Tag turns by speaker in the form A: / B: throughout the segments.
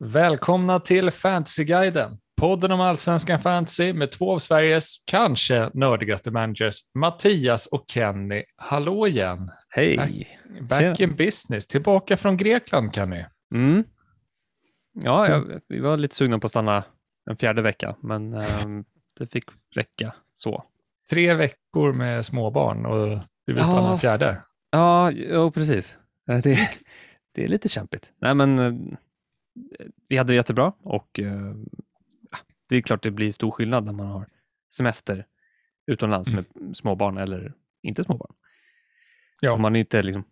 A: Välkomna till Fantasyguiden, podden om allsvenskan fantasy med två av Sveriges kanske nördigaste managers, Mattias och Kenny. Hallå igen!
B: Hej!
A: Back, back in business, tillbaka från Grekland Kenny.
B: Mm. Ja, jag, vi var lite sugna på att stanna en fjärde vecka, men um, det fick räcka så.
A: Tre veckor med småbarn och vi vill stanna
B: Ja.
A: en fjärde.
B: Ja, jo, precis. Eh, Det, det är lite kämpigt. Nej, men eh, vi hade det jättebra och eh, det är klart det blir stor skillnad när man har semester utomlands
A: Mm.
B: med småbarn eller inte småbarn.
A: Ja.
B: Så man är inte liksom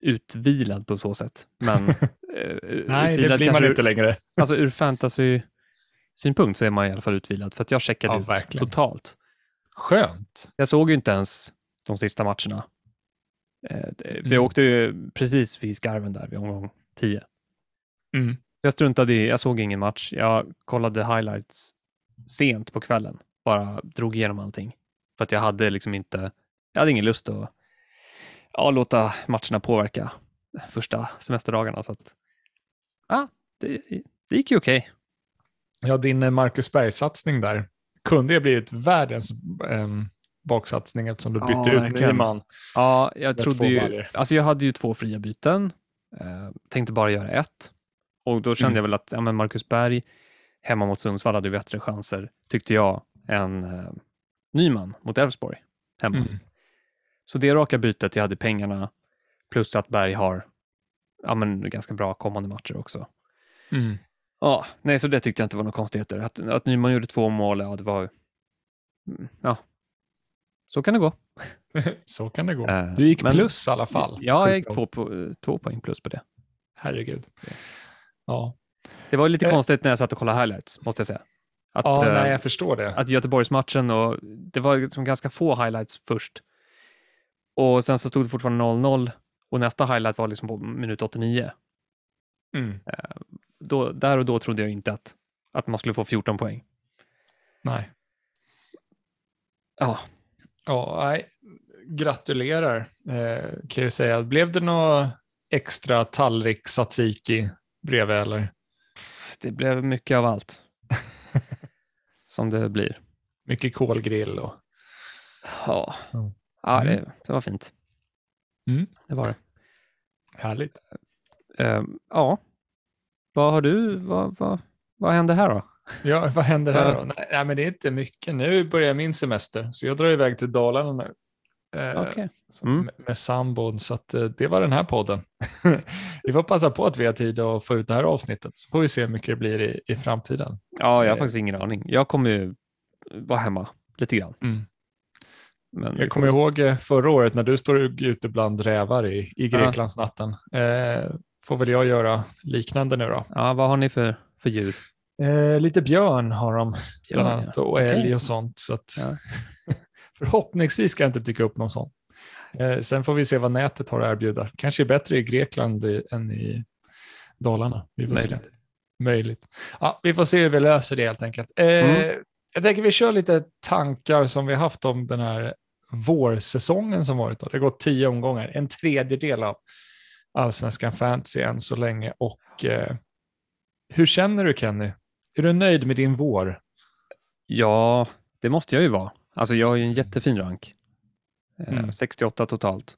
B: utvilad på så sätt. Men, eh,
A: Nej, det blir man
B: ur-
A: inte längre.
B: Alltså ur fantasy-synpunkt så är man i alla fall utvilad för att jag checkade
A: Ja,
B: ut
A: verkligen.
B: totalt.
A: Skönt.
B: Jag såg ju inte ens de sista matcherna. Eh, för
A: Mm.
B: åkte ju precis vid skarven där vid omgång 10.
A: Mm.
B: Jag struntade i, jag såg ingen match. Jag kollade highlights sent på kvällen. Bara drog igenom allting. För att jag hade liksom inte, jag hade ingen lust att ja, låta matcherna påverka första semesterdagarna. Så att, ja, det, det gick ju okej.
A: Ja, din eh, Marcus Berg-satsning där kunde ju blivit världens um, baksatsning eftersom du
B: Ja,
A: bytte ut
B: verkligen.
A: Nyman.
B: Ja, jag trodde ju, alltså jag hade ju två fria byten. Eh, tänkte bara göra ett. Och då kände
A: Mm.
B: jag väl att ja, men Marcus Berg hemma mot Sundsvall hade ju bättre chanser, tyckte jag, än eh, Nyman mot Elfsborg hemma.
A: Mm.
B: Så det raka bytet, jag hade pengarna, plus att Berg har ja, men ganska bra kommande matcher också.
A: Mm.
B: Ja, nej, så det tyckte jag inte var några konstigheter. Att, att Nyman gjorde två mål, ja, det var... mm, Ja, så kan det gå.
A: Så kan det gå.
B: Eh,
A: Du gick
B: men-
A: plus i alla fall.
B: Ja, jag gick två, po- två poäng plus på det.
A: Herregud. Ja,
B: Det var lite
A: Eh.
B: konstigt när jag satt och kollade highlights, måste jag säga. Att,
A: ja
B: eh,
A: nej, jag förstår det.
B: att Göteborgsmatchen och det var liksom ganska få highlights först. Och sen så stod det fortfarande 0-0 och nästa highlight var liksom på minut 89.
A: Mm.
B: Då, där och då trodde jag inte att, att man skulle få 14 poäng.
A: Nej.
B: Ja,
A: Ja, nej. Gratulerar eh, kan jag säga. Blev det något extra tallrik tzatziki bredvid eller?
B: det blev mycket av allt. Som det blir.
A: Mycket kolgrill och...
B: Ja,
A: Mm.
B: ja
A: Mm.
B: det, det var fint.
A: Mm.
B: Det var det.
A: Härligt.
B: Eh, ja, vad har du, vad, vad, vad händer här då?
A: Ja, vad händer här då? Nej, men det är inte mycket. Nu börjar min semester, så jag drar iväg till Dalarna nu. Eh, så
B: Mm.
A: med, sambon, så att, eh, det var den här podden. vi får passa på att vi har tid att få ut det här avsnittet, så får vi se hur mycket det blir i, i framtiden.
B: Ja, jag har
A: Eh.
B: faktiskt ingen aning. Jag kommer ju vara hemma lite grann.
A: Mm.
B: Men
A: Jag kommer
B: se.
A: ihåg förra året när du står ute bland rävar i, i Greklandsnatten. Eh, får väl jag göra liknande nu då.
B: Ja, vad har ni för, för djur?
A: Eh, lite björn har de bland
B: Ja,
A: annat och älg och sånt. Så att
B: Ja.
A: Förhoppningsvis ska jag inte dyka upp någon sån. Eh, sen får vi se vad nätet har att erbjuda. Kanske är bättre i Grekland i, än i Dalarna. Vi får se.
B: Möjligt.
A: Möjligt. Ja, vi får se hur vi löser det helt enkelt. Eh,
B: Mm.
A: Jag tänker vi kör lite tankar som vi haft om den här vårsäsongen som varit. Då. Det har gått tio omgångar, en tredjedel av allsvenskan fantasy än så länge. Och eh, hur känner du Kenny? Är du nöjd med din vår?
B: Ja, det måste jag ju vara. Alltså jag har ju en jättefin rank. Eh,
A: Mm.
B: 68 totalt.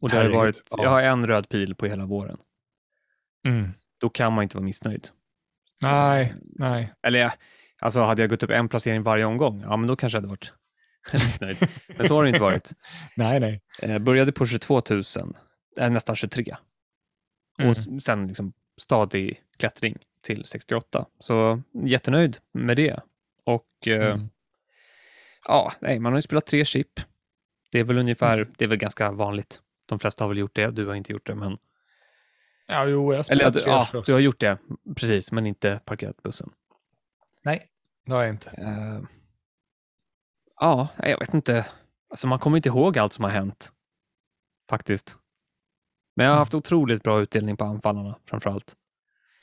B: Och det har varit,
A: ja.
B: jag har en röd pil på hela våren.
A: Mm.
B: Då kan man inte vara missnöjd.
A: Nej, nej.
B: Eller alltså hade jag gått upp en placering varje omgång, ja men då kanske jag hade varit missnöjd. Men så har det inte varit.
A: Nej, nej.
B: Eh, började på 22 000, eh, nästan 23.
A: Mm.
B: Och sen liksom stadig klättring till 68. Så jättenöjd med det. Och
A: Mm.
B: Ja, nej, man har ju spelat tre chip. Det är väl ungefär, det är väl ganska vanligt. De flesta har väl gjort det, du har inte gjort det. Men,
A: Ja, jo, jag spelar
B: ja,
A: tre
B: ja,
A: också.
B: du har gjort det, precis, men inte parkerat bussen.
A: Nej, det har jag inte.
B: Eh, ja, jag vet inte. Alltså man kommer inte ihåg allt som har hänt. Faktiskt. Men jag har haft otroligt bra utdelning på anfallarna framför allt.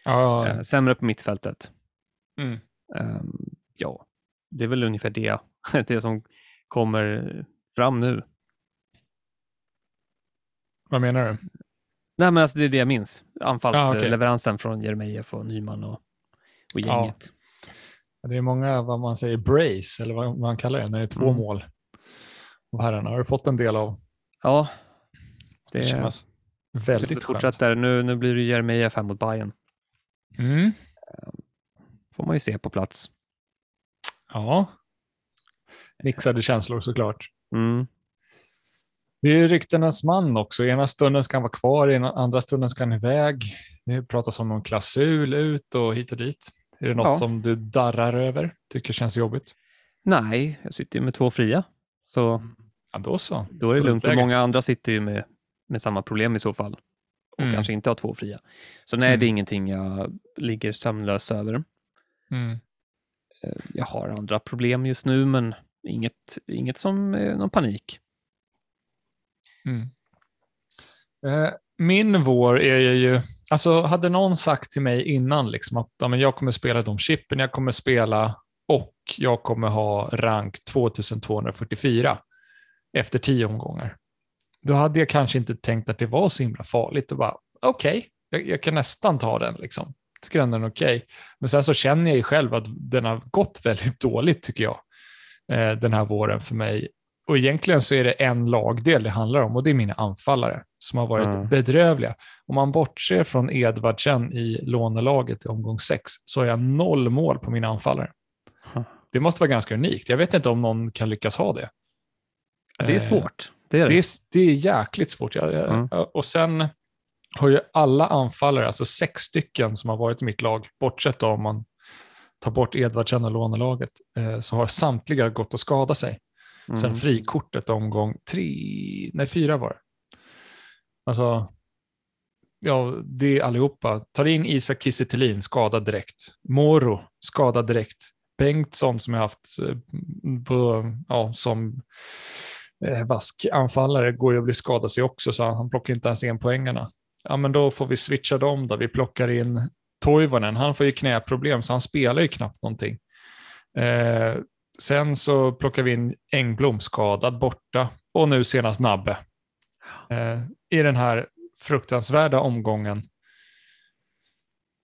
A: Ja,
B: Eh, sämre på mittfältet.
A: mm.
B: Ehm, ja, det är väl ungefär det, det som kommer fram nu.
A: Vad menar du?
B: Nej, men alltså det är det jag minns.
A: Ja, okej.
B: Anfallsleveransen från Jeremejeff och Nyman och, och
A: Ja.
B: gänget.
A: Det är många, vad man säger, brace, eller vad man kallar det, när det är två
B: Mm.
A: mål. Och herrarna har du fått en del av.
B: Ja,
A: Det,
B: det,
A: känns
B: det
A: väldigt skönt.
B: fortsätter. Nu, nu blir det Jeremejeff här mot Bayern.
A: Mm.
B: får man ju se på plats.
A: Ja. Mixade känslor såklart.
B: Mm.
A: Det är ryktenas man också. Ena stunden ska han vara kvar, ena andra stunden ska han iväg. Det pratas om någon klausul ut och hit och dit. Är det något
B: Ja.
A: som du darrar över? Tycker känns jobbigt?
B: Nej, jag sitter ju med två fria. Så
A: Ja, då så.
B: då är det lugnt. Och många andra sitter ju med, med samma problem i så fall. Och
A: Mm.
B: kanske inte har två fria. Så nej,
A: Mm.
B: det är ingenting jag ligger sömnlös över.
A: Mm.
B: Eh, Jag har andra problem just nu, men inget, inget som eh, någon panik.
A: Mm. Eh, min vår är ju, alltså hade någon sagt till mig innan liksom att ja, men jag kommer spela de chippen jag kommer spela och jag kommer ha rank 2244 efter tio omgångar. Då hade jag kanske inte tänkt att det var så himla farligt och bara okej, jag, jag kan nästan ta den liksom. Tycker ändå den är okej. Men sen så känner jag ju själv att den har gått väldigt dåligt tycker jag. Eh, den här våren för mig och egentligen så är det en lagdel det handlar om och det är mina anfallare som har varit
B: Mm.
A: bedrövliga. Om man bortser från Edvardsen i lånelaget i omgång sex så har jag noll mål på mina anfallare.
B: Huh.
A: Det måste vara ganska unikt. Jag vet inte om någon kan lyckas ha det.
B: Det är
A: Eh,
B: svårt. Det är det.
A: Det är, det är jäkligt svårt. Jag,
B: Mm.
A: Och sen har ju alla anfallare, alltså sex stycken som har varit i mitt lag, bortsett om man tar bort Edvardsen och lånelaget, eh, så har samtliga gått och skadat sig. Sen
B: Mm.
A: frikortet omgång tre, nej fyra var det. Alltså, ja, det är allihopa. Tar in Isak Kiese skadad direkt. Moro, skadad direkt. Bengtsson som jag haft eh, på, ja, som eh, vask anfallare går ju att bli skadad sig också, så han plockar inte ens in poängarna. Ja, men då får vi switcha dem då. Vi plockar in Toivonen, han får ju knäproblem så han spelar ju knappt någonting. Eh, sen så plockar vi in Engblom skadad borta och nu senast Nabbe. Eh, I den här fruktansvärda omgången.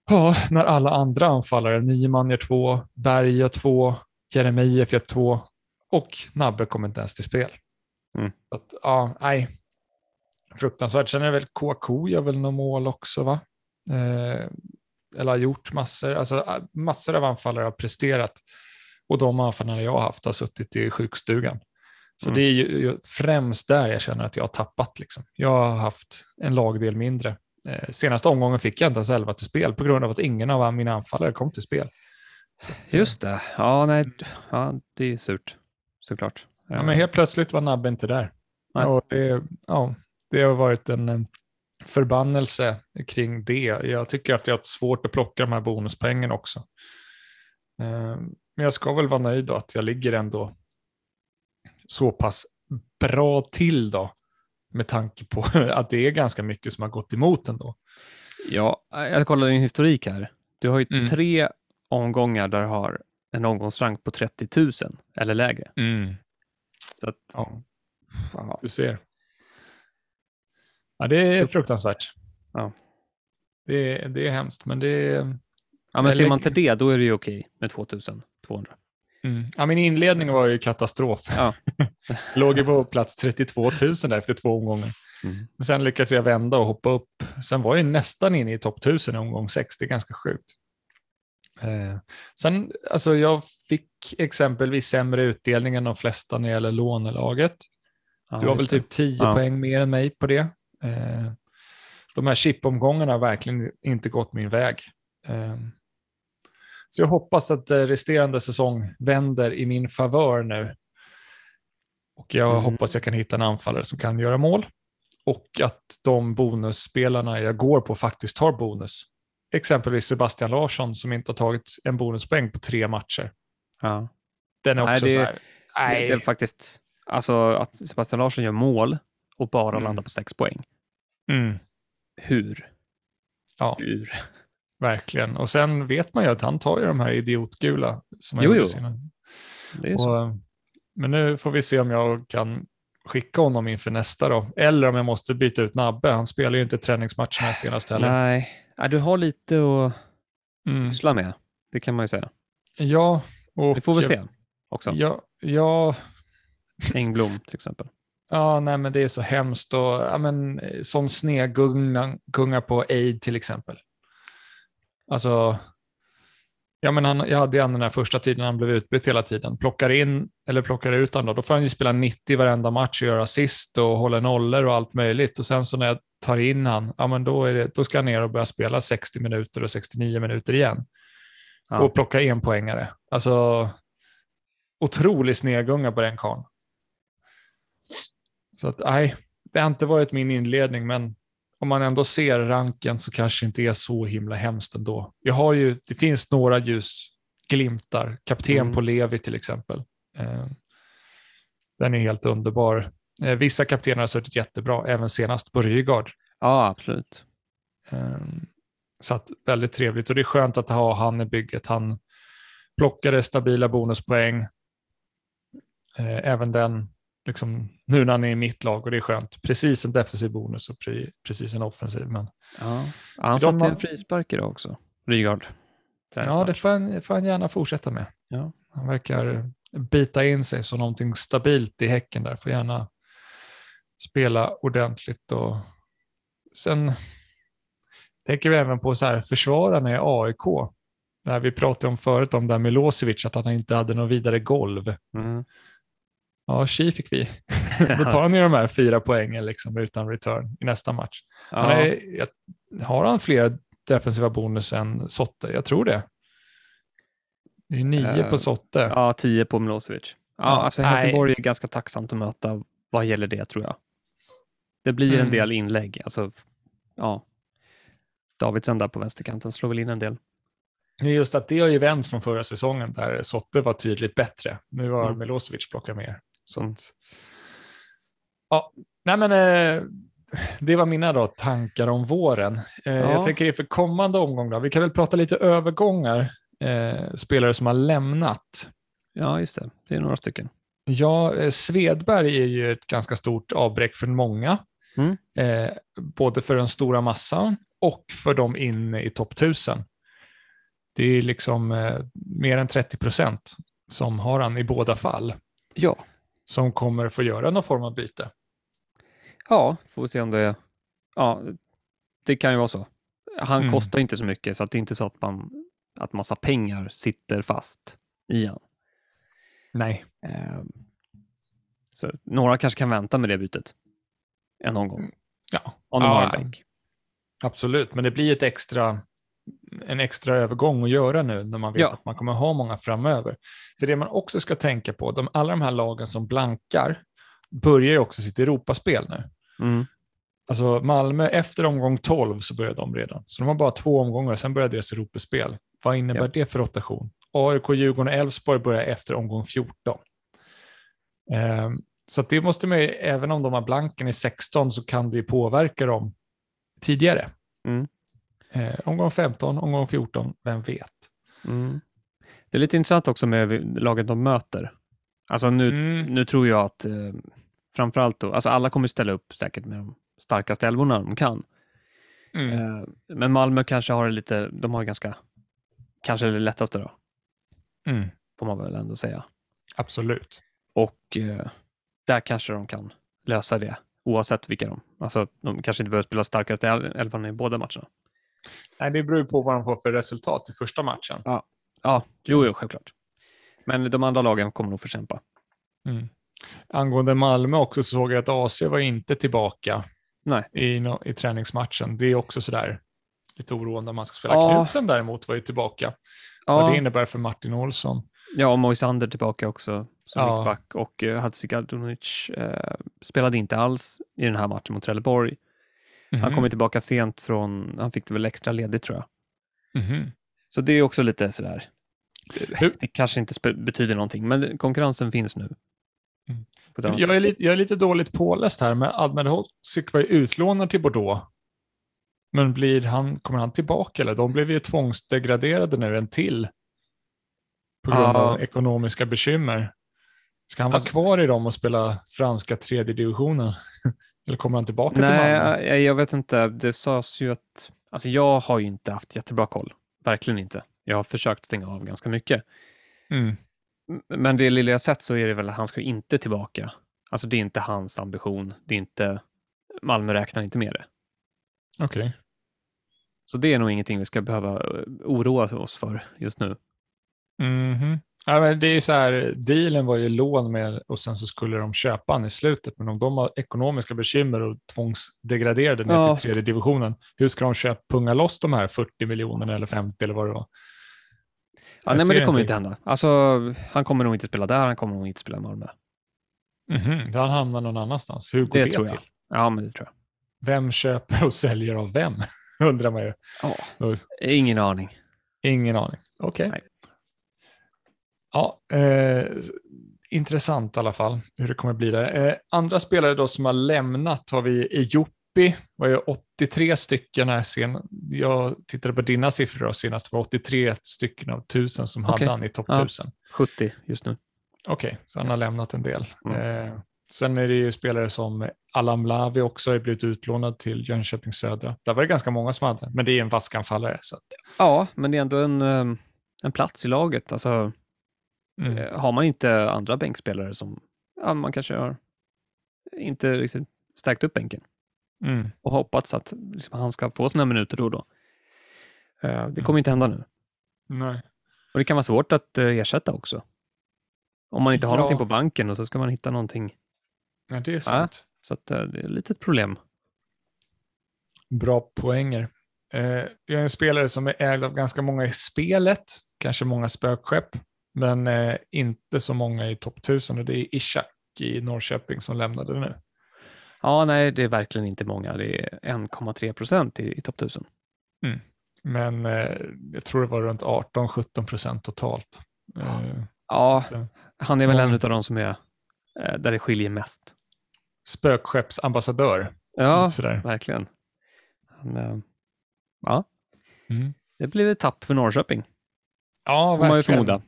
A: Ja, när alla andra anfallare, Nyman gör två, Berg gör två, Jeremejeff gör två och Nabbe kommer inte ens till spel.
B: Mm.
A: Att, ja, nej. Fruktansvärt. Sen är det väl KK gör väl några mål också, va? Eh, eller har gjort massor. Alltså, massor av anfallare har presterat och de anfallarna jag har haft har suttit i sjukstugan. Så
B: Mm.
A: det är ju främst där jag känner att jag har tappat. Liksom. Jag har haft en lagdel mindre. Eh, senaste omgången fick jag inte ens 11 till spel på grund av att ingen av mina anfallare kom till spel. Så eh,
B: Just det. Ja, nej, ja, det är surt. Såklart.
A: Ja, men helt plötsligt var Nabbe inte där.
B: Nej.
A: Och det, ja, det har varit en eh, förbannelse kring det. Jag tycker att jag har svårt att plocka de här bonuspoängen också. Eh, Men jag ska väl vara nöjd då att jag ligger ändå så pass bra till då. Med tanke på att det är ganska mycket som har gått emot ändå.
B: Ja, jag kollar din historik här. Du har ju
A: Mm.
B: tre omgångar där du har en omgångsrank på 30 000 eller lägre. Så att,
A: ja, du ser. Ja, det är fruktansvärt.
B: Ja.
A: Det, är- det är hemskt, men det
B: ja men ser man till det, då är det ju okej med 2200.
A: Mm. Ja, min inledning var ju katastrof.
B: Ja.
A: Låg ju på plats 32 000 där efter två omgångar.
B: Mm.
A: Sen lyckades jag vända och hoppa upp. Sen var jag nästan inne i topp 1000 i omgång 6. Det är ganska sjukt. Eh, sen, alltså jag fick exempelvis sämre utdelning än de flesta när det gäller lånelaget.
B: Ja,
A: Du har väl typ 10
B: Ja.
A: poäng mer än mig på det. Eh, de här chipomgångarna har verkligen inte gått min väg. Eh, så jag hoppas att eh, resterande säsong vänder i min favör nu. Och jag
B: Mm.
A: hoppas jag kan hitta en anfallare som kan göra mål. Och att de bonusspelarna jag går på faktiskt tar bonus. Exempelvis Sebastian Larsson som inte har tagit en bonuspoäng på tre matcher.
B: Ja.
A: Den är
B: Nej,
A: också
B: det-
A: så här. Nej,
B: det är faktiskt, alltså att Sebastian Larsson gör mål och bara
A: Mm.
B: landar på sex poäng.
A: Mm,
B: Hur?
A: ja.
B: Hur?
A: Verkligen. Och sen vet man ju att han tar ju de här idiotgula. Som
B: Jo, jo.
A: Och, men nu får vi se om jag kan skicka honom inför nästa då. Eller om jag måste byta ut Nabbe. Han spelar ju inte träningsmatcherna senast heller.
B: Nej, ja, du har lite att
A: Mm.
B: pyssla med. Det kan man ju säga.
A: Ja, och
B: Vi får väl se också.
A: Ja, ja,
B: Engblom till exempel.
A: Ja, nej men det är så hemskt och ja, men, sån snegunga gunga på aid till exempel. Alltså, ja men han, jag hade han den här första tiden han blev utbytt hela tiden. Plockar in eller plockar ut honom då, då får han ju spela 90 varenda match och göra assist och hålla nollor och allt möjligt. Och sen så när jag tar in han, ja men då, är det, då ska han ner och börja spela 60 minuter och 69 minuter igen.
B: Ja.
A: och plocka enpoängare. Alltså, otrolig snegunga på den karln. Så att, nej, det har inte varit min inledning, men om man ändå ser ranken så kanske inte är så himla hemskt ändå. Jag har ju, det finns några ljusglimtar, kapten
B: Mm.
A: på Levi till exempel. Eh, Den är helt underbar. Eh, Vissa kaptener har suttit jättebra, även senast på Rygaard.
B: ja, absolut.
A: Ehm, Så att väldigt trevligt och det är skönt att ha han i bygget. Han plockade stabila bonuspoäng. Eh, Även den, liksom, nu när han är i mitt lag och det är skönt. Precis en defensiv bonus och pre- precis en offensiv. Men
B: Ja. Han satte en frispark idag också. Rygaard.
A: ja, det får han, det får han gärna fortsätta med.
B: Ja.
A: Han verkar bita in sig som någonting stabilt i häcken där. Får gärna spela ordentligt. Och sen tänker vi även på så här, försvararna i AIK. När vi pratade om förut om där Milosevic, att han inte hade något vidare golv.
B: Mm.
A: Ja, tji fick vi. Då tar han ju de här fyra poängen liksom utan return i nästa match. Han är, jag- har han fler defensiva bonus än Sotte? Jag tror det. Det är nio
B: Eh,
A: på Sotte.
B: ja, 10 på Milosevic. Ja,
A: Ja,
B: alltså
A: nej.
B: Helsingborg är ganska tacksamt att möta vad gäller det, tror jag. Det blir en
A: Mm.
B: del inlägg. Alltså, ja. Davidsen där på vänsterkanten slår väl in en del.
A: Just att det har ju vänt från förra säsongen där Sotte var tydligt bättre. Nu har
B: Mm.
A: Milosevic plockat mer. Så att, ja, nej men eh, det var mina då tankar om våren. Eh,
B: Ja.
A: Jag tänker inför kommande omgång då, vi kan väl prata lite övergångar, eh, spelare som har lämnat.
B: Ja, just det. Det är några stycken.
A: Ja, eh, Svedberg är ju ett ganska stort avbräck för många.
B: Mm.
A: Eh, både för den stora massan och för de inne i topp 1000. Det är liksom eh, mer än 30 procent som har han i båda fall,
B: Ja.
A: Som kommer få göra någon form av byte.
B: Ja, får vi se om det... Ja, det kan ju vara så. Han
A: Mm.
B: kostar inte så mycket, så det är inte så att man att massa pengar sitter fast i han.
A: Nej.
B: Eh, så några kanske kan vänta med det bytet en omgång,
A: Ja,
B: om de
A: ja,
B: har en bänk.
A: Absolut, men det blir ett extra, en extra övergång att göra nu när man vet
B: Ja.
A: att man kommer ha många framöver. För det man också ska tänka på, de, alla de här lagen som blankar börjar ju också sitt Europaspel nu.
B: Mm.
A: Alltså Malmö, efter omgång 12 så börjar de redan. Så de har bara två omgångar, sen börjar deras Europaspel. Vad innebär
B: Ja.
A: det för rotation? AIK, Djurgården och Elfsborg börjar efter omgång 14. Ehm, så det måste man ju, även om de har blanken i 16 så kan det ju påverka dem tidigare.
B: Mm.
A: Eh, omgång 15, omgång 14, vem vet?
B: Mm. Det är lite intressant också med laget de möter. Alltså nu,
A: Mm.
B: nu tror jag att eh, framförallt då, alltså alla kommer ställa upp säkert med de starkaste älvorna de kan.
A: Mm.
B: Eh, men Malmö kanske har det lite, de har ganska, kanske det lättaste då,
A: Mm.
B: får man väl ändå säga.
A: Absolut.
B: Och eh, där kanske de kan lösa det, oavsett vilka de, alltså de kanske inte behöver spela starkaste elvan i båda matcherna.
A: Nej, det beror ju på vad de får för resultat i första matchen.
B: Ja, jo, jo, självklart. Men de andra lagen kommer nog få kämpa.
A: Mm. Angående Malmö också så såg jag att AC var inte tillbaka
B: Nej.
A: i, no- i träningsmatchen. Det är också sådär lite oroande om man ska spela.
B: Ja.
A: Knutsen däremot var ju tillbaka. Vad det
B: Ja,
A: innebär för Martin Olsson.
B: ja och Moisander tillbaka också som
A: Ja.
B: mittback och uh, Hadzikadunic eh, spelade inte alls i den här matchen mot Trelleborg. Han
A: Mhm.
B: kom tillbaka sent från, han fick det väl extra ledigt tror jag.
A: Mhm.
B: Så det är också lite sådär,
A: Hur-
B: det kanske inte betyder någonting, men konkurrensen finns nu.
A: Mm. Jag är, lite, jag är lite dåligt påläst här, men Admed Hodzic var ju utlånad till Bordeaux. Men blir han, kommer han tillbaka eller? De blev ju tvångsdegraderade nu en till. På grund
B: Ja.
A: av ekonomiska bekymmer. Ska han vara
B: Alltså-
A: kvar i dem och spela franska tredje divisionen? Eller kommer han tillbaka till
B: Nej,
A: Malmö?
B: jag, jag vet inte. Det sades ju att... Alltså jag har ju inte haft jättebra koll. Verkligen inte. Jag har försökt stänga av ganska mycket.
A: Mm.
B: Men det lilla jag sett så är det väl att han ska inte tillbaka. Alltså det är inte hans ambition. Det är inte... Malmö räknar inte med det.
A: Okej.
B: Så det är nog ingenting vi ska behöva eh, oroa oss för just nu.
A: Mhm. Ja, men det är så här, dealen var ju lån med och sen så skulle de köpa han i slutet. Men om de har ekonomiska bekymmer och tvångsdegraderade ner
B: Ja.
A: till tredje divisionen, hur ska de köpa, punga loss de här 40 miljonerna eller 50 eller vad det var?
B: Ja, nej, men det kommer
A: inte
B: hända. Alltså, han kommer nog inte spela där, han kommer nog inte spela i Malmö.
A: Mhm, Han hamnar någon annanstans. Hur går
B: Det
A: det,
B: tror
A: till?
B: jag. Ja, men det tror jag.
A: Vem köper och säljer av vem? Undrar man ju. Och-
B: Ingen aning.
A: Ingen aning. Okej.
B: Nej.
A: Ja, eh, intressant i alla fall hur det kommer bli där. Eh, andra spelare då som har lämnat har vi Ejopi, var ju 83 stycken här sen. Jag tittade på dina siffror då senast, det var 83 stycken av 1000 som
B: Okej.
A: hade han i topp
B: Ja.
A: 1000.
B: 70 just nu.
A: Okej, så han har lämnat en del.
B: Mm.
A: Eh, sen är det ju spelare som Allan Lavi också har blivit utlånad till Jönköping Södra. Där var det ganska många som hade, men det är en vaskanfallare. Så att,
B: Ja, men det är ändå en, eh, en plats i laget. Alltså,
A: mm.
B: eh, har man inte andra bänkspelare som ja, man kanske har inte riktigt stärkt upp bänken
A: Mm.
B: och hoppats att liksom, han ska få sina minuter då och då. Eh, Det kommer inte hända nu.
A: Nej.
B: Och det kan vara svårt att eh, ersätta också. Om man inte har
A: Ja.
B: någonting på banken och så ska man hitta någonting.
A: Ja, det är sant.
B: Så att, eh, det är lite ett problem.
A: Bra poänger. Jag är en spelare som är ägd av ganska många i spelet, kanske många spökskepp, men eh, inte så många i topp 1000 och det är Ishak i Norrköping som lämnade nu.
B: Ja, nej, det är verkligen inte många. Det är 1,3 procent i, i topp 1000.
A: Men eh, jag tror det var runt 18-17 procent totalt. Eh,
B: Ja,
A: att, eh,
B: han är väl
A: många.
B: en av de som är eh, där det skiljer mest.
A: spökskeppsambassadör.
B: Ja, verkligen. Han, eh, ja,
A: Mm.
B: det blev ett tapp för Norrköping,
A: Ja,
B: får man ju
A: verkligen.
B: förmoda.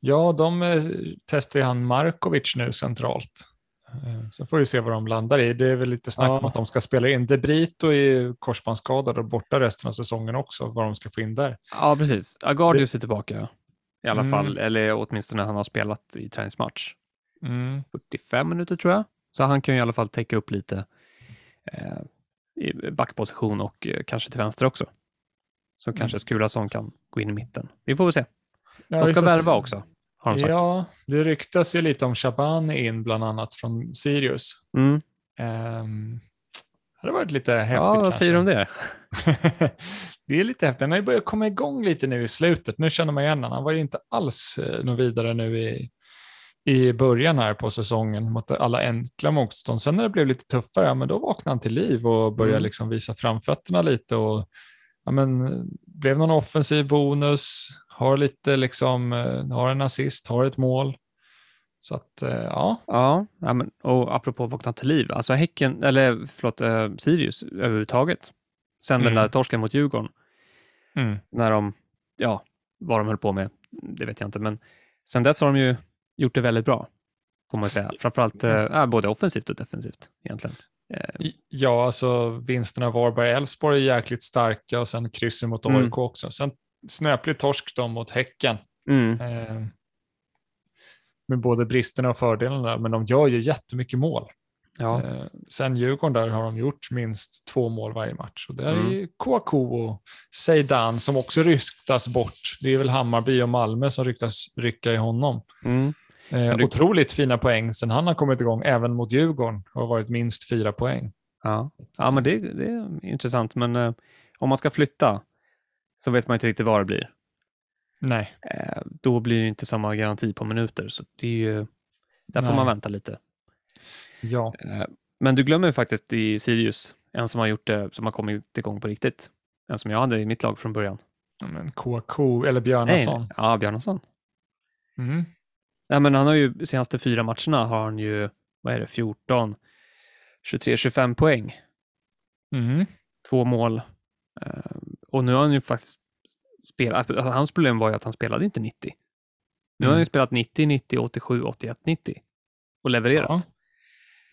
A: Ja, de eh, testar ju han Markovic nu centralt. Eh, Så får vi se vad de landar i. Det är väl lite snack
B: Ja.
A: om att de ska spela in. De Brito är ju korsbandsskadad och borta resten av säsongen också, vad de ska få in där.
B: Ja, precis. Agardius är tillbaka i alla
A: Mm.
B: fall, eller åtminstone han har spelat i träningsmatch.
A: Mm.
B: 45 minuter tror jag. Så han kan ju i alla fall täcka upp lite eh, i backposition och eh, kanske till vänster också. Så
A: Mm.
B: kanske Skulason kan gå in i mitten. Vi får väl se.
A: Ja,
B: De ska värva också, har de sagt.
A: Ja, det ryktas ju lite om Shabani in bland annat från Sirius.
B: Mm.
A: Um, det hade varit lite häftigt
B: Ja, vad säger du om det?
A: det är lite häftigt. Han har ju börjat komma igång lite nu i slutet. Nu känner man igen honom. Han var ju inte alls eh, något vidare nu i, i början här på säsongen mot alla enkla motstånd. Sen när det blev lite tuffare, ja, men då vaknade han till liv och började
B: Mm.
A: liksom visa framfötterna lite. Och, ja, men, blev någon offensiv bonus, har lite liksom, eh, har en assist, har ett mål. Så att, eh, ja.
B: Ja, men, och apropå vakna till liv, alltså Häcken, eller förlåt, eh, Sirius överhuvudtaget. Sen den
A: Mm.
B: där torsken mot Djurgården,
A: Mm.
B: när de, ja, vad de höll på med, det vet jag inte, men sen dess har de ju gjort det väldigt bra, får man säga. Framförallt eh, både offensivt och defensivt egentligen. Eh,
A: Ja, alltså vinsterna Varberg-Elfsborg är jäkligt starka och sen kryssen mot
B: Mm.
A: AIK också. Sen snöplig torsk då mot Häcken.
B: mm,
A: Eh, med både bristerna och fördelarna, men de gör ju jättemycket mål.
B: ja,
A: Eh, sen Djurgården där har de gjort minst två mål varje match. Och där
B: Mm.
A: är ju Kouakou och Zeidan som också ryktas bort. Det är väl Hammarby och Malmö som ryktas rycka i honom.
B: mm.
A: Eh,
B: det-
A: Otroligt fina poäng sen han har kommit igång, även mot Djurgården, har varit minst fyra poäng.
B: ja. ja men det, det är intressant, men eh, om man ska flytta så vet man inte riktigt vad det blir.
A: Nej.
B: Eh, då blir det inte samma garanti på minuter, så det är ju, där får
A: Nej.
B: man vänta lite.
A: Ja.
B: Eh, Men du glömmer ju faktiskt i Sirius, en som har gjort det, som har kommit igång på riktigt. En som jag hade i mitt lag från början.
A: Ja, Men Kouakou, eller Bjarnason.
B: ja, Bjarnason.
A: Mm.
B: Nej, men han har ju senaste fyra matcherna har han ju, vad är det, 14, 23, 25 poäng,
A: Mm.
B: två mål. Eh, och nu har han ju faktiskt spelat, alltså, hans problem var ju att han spelade inte 90. Nu har han ju
A: Mm.
B: spelat 90, 90, 87, 81, 90. och levererat.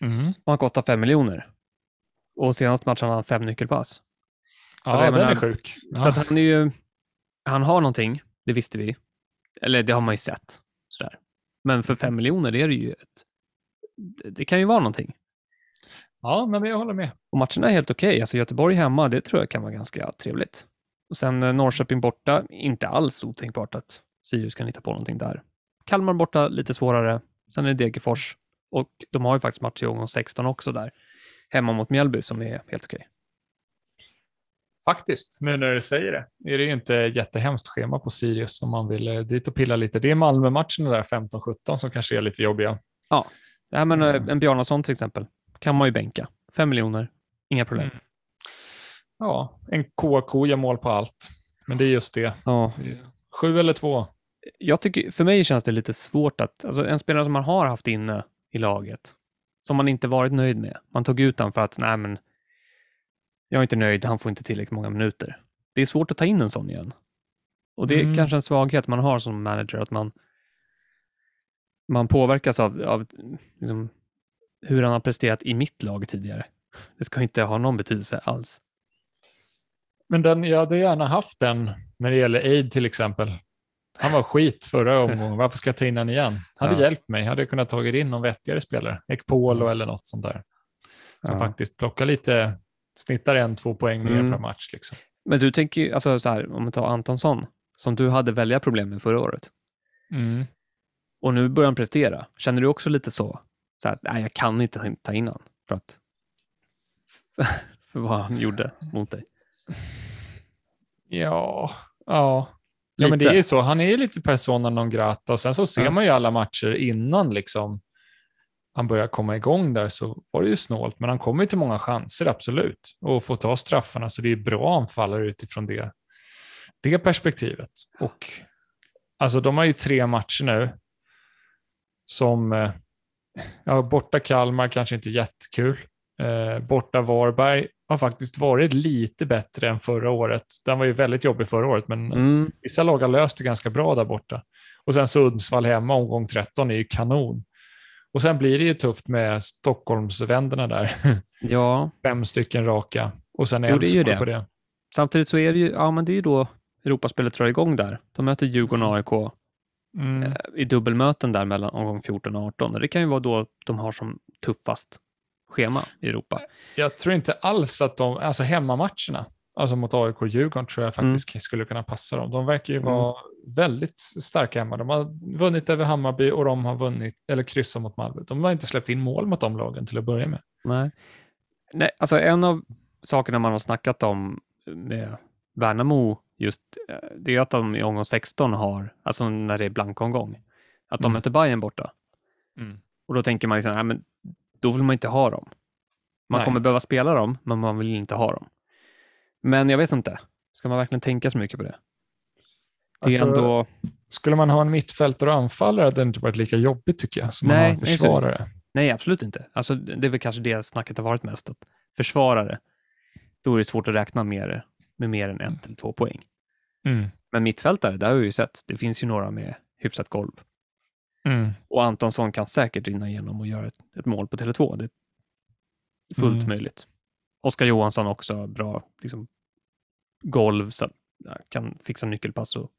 A: Mm.
B: Och han kostar fem miljoner. Och senaste matchen hade han fem nyckelpass.
A: Ja,
B: Alltså,
A: den
B: menar,
A: är sjuk.
B: För att han är ju, han har någonting, det visste vi. Eller det har man ju sett. Sådär. Men för fem miljoner är det ju ett, det kan ju vara någonting.
A: Ja, nej, men jag håller med.
B: Och matcherna är helt okej. Alltså Göteborg hemma, det tror jag kan vara ganska trevligt. Och sen eh, Norrköping borta, inte alls otänkbart att Sirius kan hitta på någonting där. Kalmar borta, lite svårare. Sen är det Degerfors. Och de har ju faktiskt match i omgång 16 också där. Hemma mot Mjällby som är helt okej.
A: Faktiskt, nu när du säger det, är det ju inte jättehemskt schema på Sirius om man vill eh, dit och pilla lite. Det är Malmö-matcherna där 15-17 som kanske är lite jobbiga.
B: Ja,
A: Mm.
B: eh, en Bjarnason till exempel kan man ju bänka. Fem miljoner, inga problem.
A: Mm. Ja, en KK gör mål på allt. Men det är just det.
B: Ja.
A: Sju eller två.
B: Jag tycker, för mig känns det lite svårt att, alltså en spelare som man har haft inne i laget, som man inte varit nöjd med. Man tog ut honom för att, nej men, jag är inte nöjd, han får inte tillräckligt många minuter. Det är svårt att ta in en sån igen. Och det är
A: Mm.
B: kanske en svaghet man har som manager, att man, man påverkas av, av liksom, hur han har presterat i mitt lag tidigare. Det ska inte ha någon betydelse alls.
A: Men den, jag hade gärna haft den när det gäller Aid till exempel. Han var skit förra omgången. Varför ska jag ta in den igen? Hade
B: Ja.
A: hjälpt mig. Hade jag kunnat tagit in någon vettigare spelare. Ekpolo eller något sånt där. Som
B: Ja.
A: faktiskt plockar lite, snittar en, två poäng mer
B: Mm.
A: per match. Liksom.
B: Men du tänker ju, alltså så här, om man tar Antonsson, som du hade välja problem med förra året.
A: Mm.
B: Och nu börjar han prestera. Känner du också lite så? så här, nej, jag kan inte ta in honom för att för vad han gjorde mot dig.
A: Ja, ja. Ja, men det är ju så. Han är ju lite persona non grata och sen så ser
B: Ja.
A: man ju alla matcher innan liksom han börjar komma igång där så var det ju snålt, men han kommer ju till många chanser, absolut, och får ta straffarna, så det är bra anfallare utifrån det, det perspektivet. Och alltså de har ju tre matcher nu som, eh, ja, borta Kalmar kanske inte jättekul, eh, borta Varberg har faktiskt varit lite bättre än förra året. Den var ju väldigt jobbig förra året, men
B: Mm.
A: vissa lag har löst det ganska bra där borta. Och sen Sundsvall hemma, omgång 13, är ju kanon. Och sen blir det ju tufft med Stockholmsvännerna där.
B: Ja,
A: Fem stycken raka. Och sen
B: Jo, det är ju det.
A: på det.
B: samtidigt så är det ju, ja men det är ju då Europaspelet drar igång där. De möter Djurgården och AIK
A: Mm.
B: eh, i dubbelmöten där mellan omgång 14 och 18. Och det kan ju vara då de har som tuffast schema i Europa.
A: Jag tror inte alls att de, alltså hemmamatcherna, alltså mot AIK och Djurgården tror jag faktiskt skulle kunna passa dem. De verkar ju
B: Mm.
A: vara väldigt starka hemma. De har vunnit över Hammarby och de har vunnit, eller kryssat mot Malmö. De har inte släppt in mål mot de lagen till att börja med.
B: Nej. Nej, alltså en av sakerna man har snackat om med Värnamo just, eh, det är att de i omgång 16 har, alltså när det är blankomgång, att de
A: Mm.
B: möter Bayern borta. Och då tänker man liksom, nej men då vill man inte ha dem. Man
A: Nej.
B: kommer behöva spela dem, men man vill inte ha dem. Men jag vet inte, ska man verkligen tänka så mycket på det? Det är
A: Alltså,
B: ändå,
A: Skulle man ha en mittfältare och anfallare hade det inte varit lika jobbigt tycker jag, som
B: Nej,
A: man har en försvarare.
B: nej absolut inte. Alltså det är väl kanske det snacket har varit mest, att försvarare, då är det svårt att räkna mer, med mer än ett eller två poäng.
A: Mm.
B: Men mittfältare, där har vi ju sett, det finns ju några med hyfsat golv.
A: Mm.
B: Och Antonsson kan säkert rinna igenom och göra ett, ett mål på Tele2. Det är fullt
A: Mm.
B: möjligt. Oskar Johansson också bra liksom, golv, så kan fixa nyckelpass och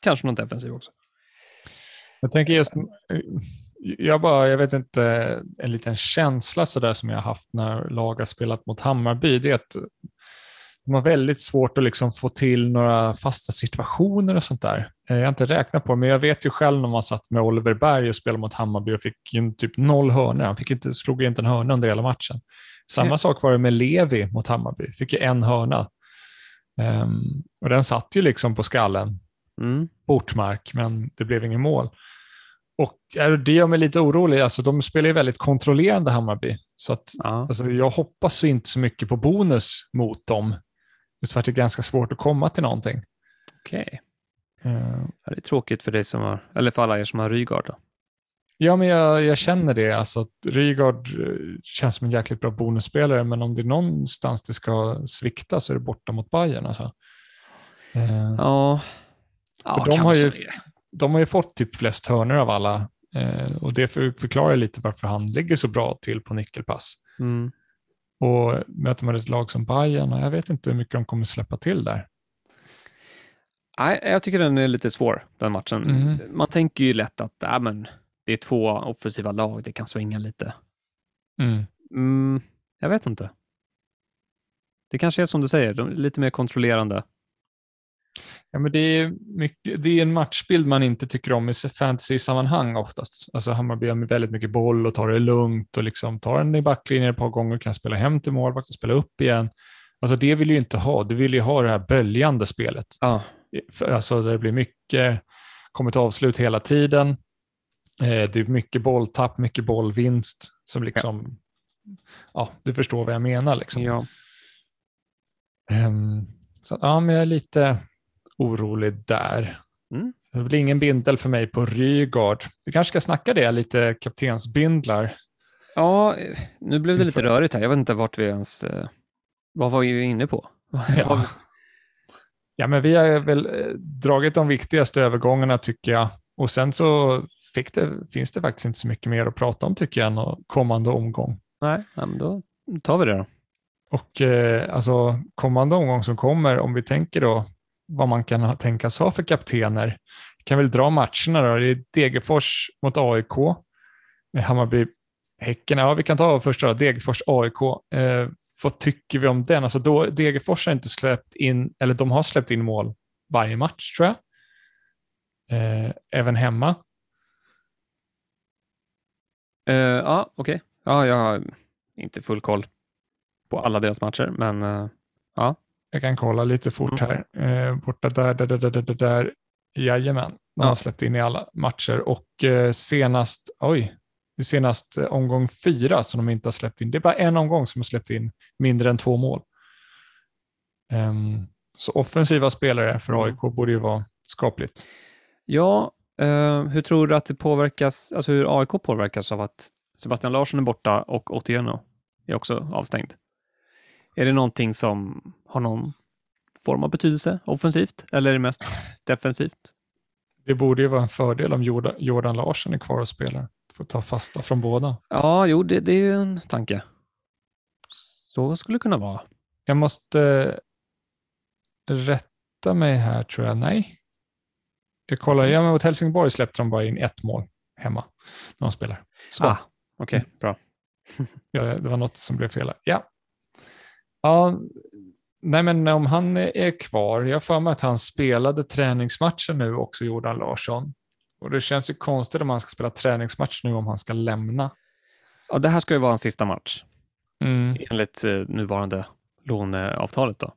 B: kanske något defensiv också.
A: Jag tänker just, jag bara, jag vet inte, en liten känsla sådär som jag haft när lag har spelat mot Hammarby, det är att de har väldigt svårt att liksom få till några fasta situationer och sånt där. Eh, Jag har inte räknat på det, men jag vet ju själv när man satt med Oliver Berg och spelade mot Hammarby och fick ju typ noll hörnor. Han fick inte, slog inte en hörna under hela matchen. Samma
B: Ja.
A: sak var det med Levi mot Hammarby, fick ju en hörna. Ehm, och den satt ju liksom på skallen
B: Mm.
A: Bortmark, men det blev ingen mål. Och det gör mig lite orolig. Alltså, de spelar ju väldigt kontrollerande Hammarby. Så att,
B: Ja.
A: alltså, jag hoppas så inte så mycket på bonus mot dem. Att det är ganska svårt att komma till någonting.
B: Okej.
A: Eh,
B: Ja, det är tråkigt för dig som har, eller för alla er som har Rygaard då.
A: Ja, men jag, jag känner det. Alltså, att Rygaard eh, känns som en jäkligt bra bonusspelare, men om det är någonstans det ska svikta så är det borta mot Bayern. Alltså. Eh,
B: Ja, ja
A: de har ju- de har ju fått typ flest hörnor av alla Eh, och det för, förklarar lite varför han ligger så bra till på nyckelpass.
B: Mm.
A: Och möter man ett lag som Bayern, jag vet inte hur mycket de kommer släppa till där.
B: Nej, jag tycker den är lite svår, den matchen.
A: Mm.
B: Man tänker ju lätt att äh, men, det är två offensiva lag, det kan svänga lite.
A: Mm.
B: Mm, jag vet inte. Det kanske är som du säger, de är lite mer kontrollerande.
A: Ja, men det, är mycket, det är en matchbild man inte tycker om i fantasy-sammanhang oftast. Alltså Hammarby har väldigt mycket boll och tar det lugnt och liksom tar den i backlinjen ett par gånger, kan spela hem till målvakt och spela upp igen. Alltså det vill du ju inte ha. Du vill ju ha det här böljande spelet.
B: Ja,
A: Alltså det blir mycket, kommer till avslut hela tiden. Eh, det är mycket bolltapp, mycket bollvinst som liksom, ja, du förstår vad jag menar liksom.
B: ja.
A: Ehm, så ja, men jag är lite orolig där.
B: Mm.
A: Det blir ingen bindel för mig på Rygaard. Vi kanske ska snacka det, lite kaptensbindlar.
B: ja, nu blev det lite rörigt här. Jag vet inte vart vi ens... eh, Vad var vi inne på?
A: Ja. ja, men vi har väl eh, dragit de viktigaste övergångarna tycker jag. Och sen så fick det, finns det faktiskt inte så mycket mer att prata om tycker jag, än kommande omgång.
B: Nej, ja, men då tar vi det då.
A: Och eh, alltså kommande omgång som kommer, om vi tänker då vad man kan tänkas ha för kaptener, kan väl dra matcherna då. Det är Degerfors mot AIK, eh, Hammarby, Häcken, ja vi kan ta första då, Degerfors AIK. Eh, vad tycker vi om den? Alltså då, Degerfors har inte släppt in, eller de har släppt in mål varje match tror jag. Eh, även hemma.
B: Eh, ja, okej. Ja, jag har inte full koll på alla deras matcher, men eh, ja.
A: Jag kan kolla lite fort här. Eh, borta där, där, där, där, där, där. Jajamän, de
B: Ja.
A: har släppt in i alla matcher och eh, senast, oj, det är senast eh, omgång fyra som de inte har släppt in. Det är bara en omgång som har släppt in mindre än två mål. Ehm, så offensiva spelare för AIK borde ju vara skapligt.
B: ja, eh, hur tror du att det påverkas, alltså hur AIK påverkas av att Sebastian Larsson är borta och Otieno är också avstängd? Är det någonting som har någon form av betydelse offensivt eller är det mest defensivt?
A: Det borde ju vara en fördel om Jordan, Larsson är kvar och spelar. Får ta fasta från båda.
B: Ja, jo, det, det är ju en tanke. Så skulle det kunna vara.
A: Jag måste eh, rätta mig här tror jag. Nej. Jag kollar, ja, men mot Helsingborg släppte de bara in ett mål hemma när de spelar. Så,
B: Ah, Okej, bra.
A: ja, det var något som blev fel. här. Ja. Ja. Nej, men om han är kvar, jag för mig att han spelade träningsmatcher nu också, Jordan Larsson. Och det känns ju konstigt om han ska spela träningsmatch nu om han ska lämna.
B: Ja, det här ska ju vara en sista match
A: Mm.
B: enligt eh, nuvarande låneavtalet då.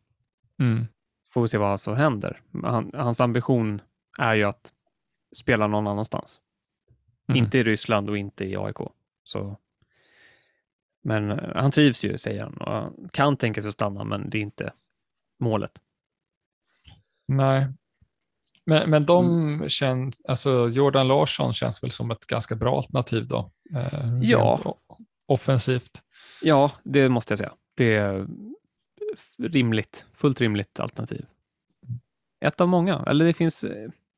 A: Mm.
B: Får vi se vad som händer. Han, hans ambition är ju att spela någon annanstans.
A: Mm.
B: Inte i Ryssland och inte i AIK. Så. Men eh, han trivs ju, säger han. Och han kan tänka sig att stanna, men det är inte målet.
A: Nej. Men, men de
B: Mm.
A: känns, alltså Jordan Larsson känns väl som ett ganska bra alternativ då? Eh,
B: Ja.
A: Offensivt.
B: Ja, det måste jag säga. Det är rimligt, fullt rimligt alternativ. Ett av många, eller det finns,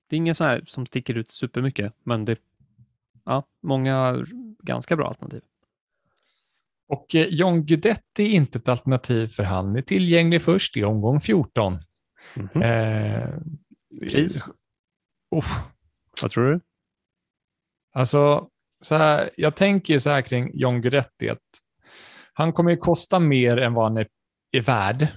B: det är ingen sån här som sticker ut supermycket, men det ja, många ganska bra alternativ.
A: Och eh, John Guidetti är inte ett alternativ för han är tillgänglig först i omgång 14.
B: Mhm.
A: Eh,
B: Pris?
A: Oh,
B: Vad tror du?
A: alltså, så här, jag tänker så här kring John Guidetti att han kommer ju kosta mer än vad han är, är värd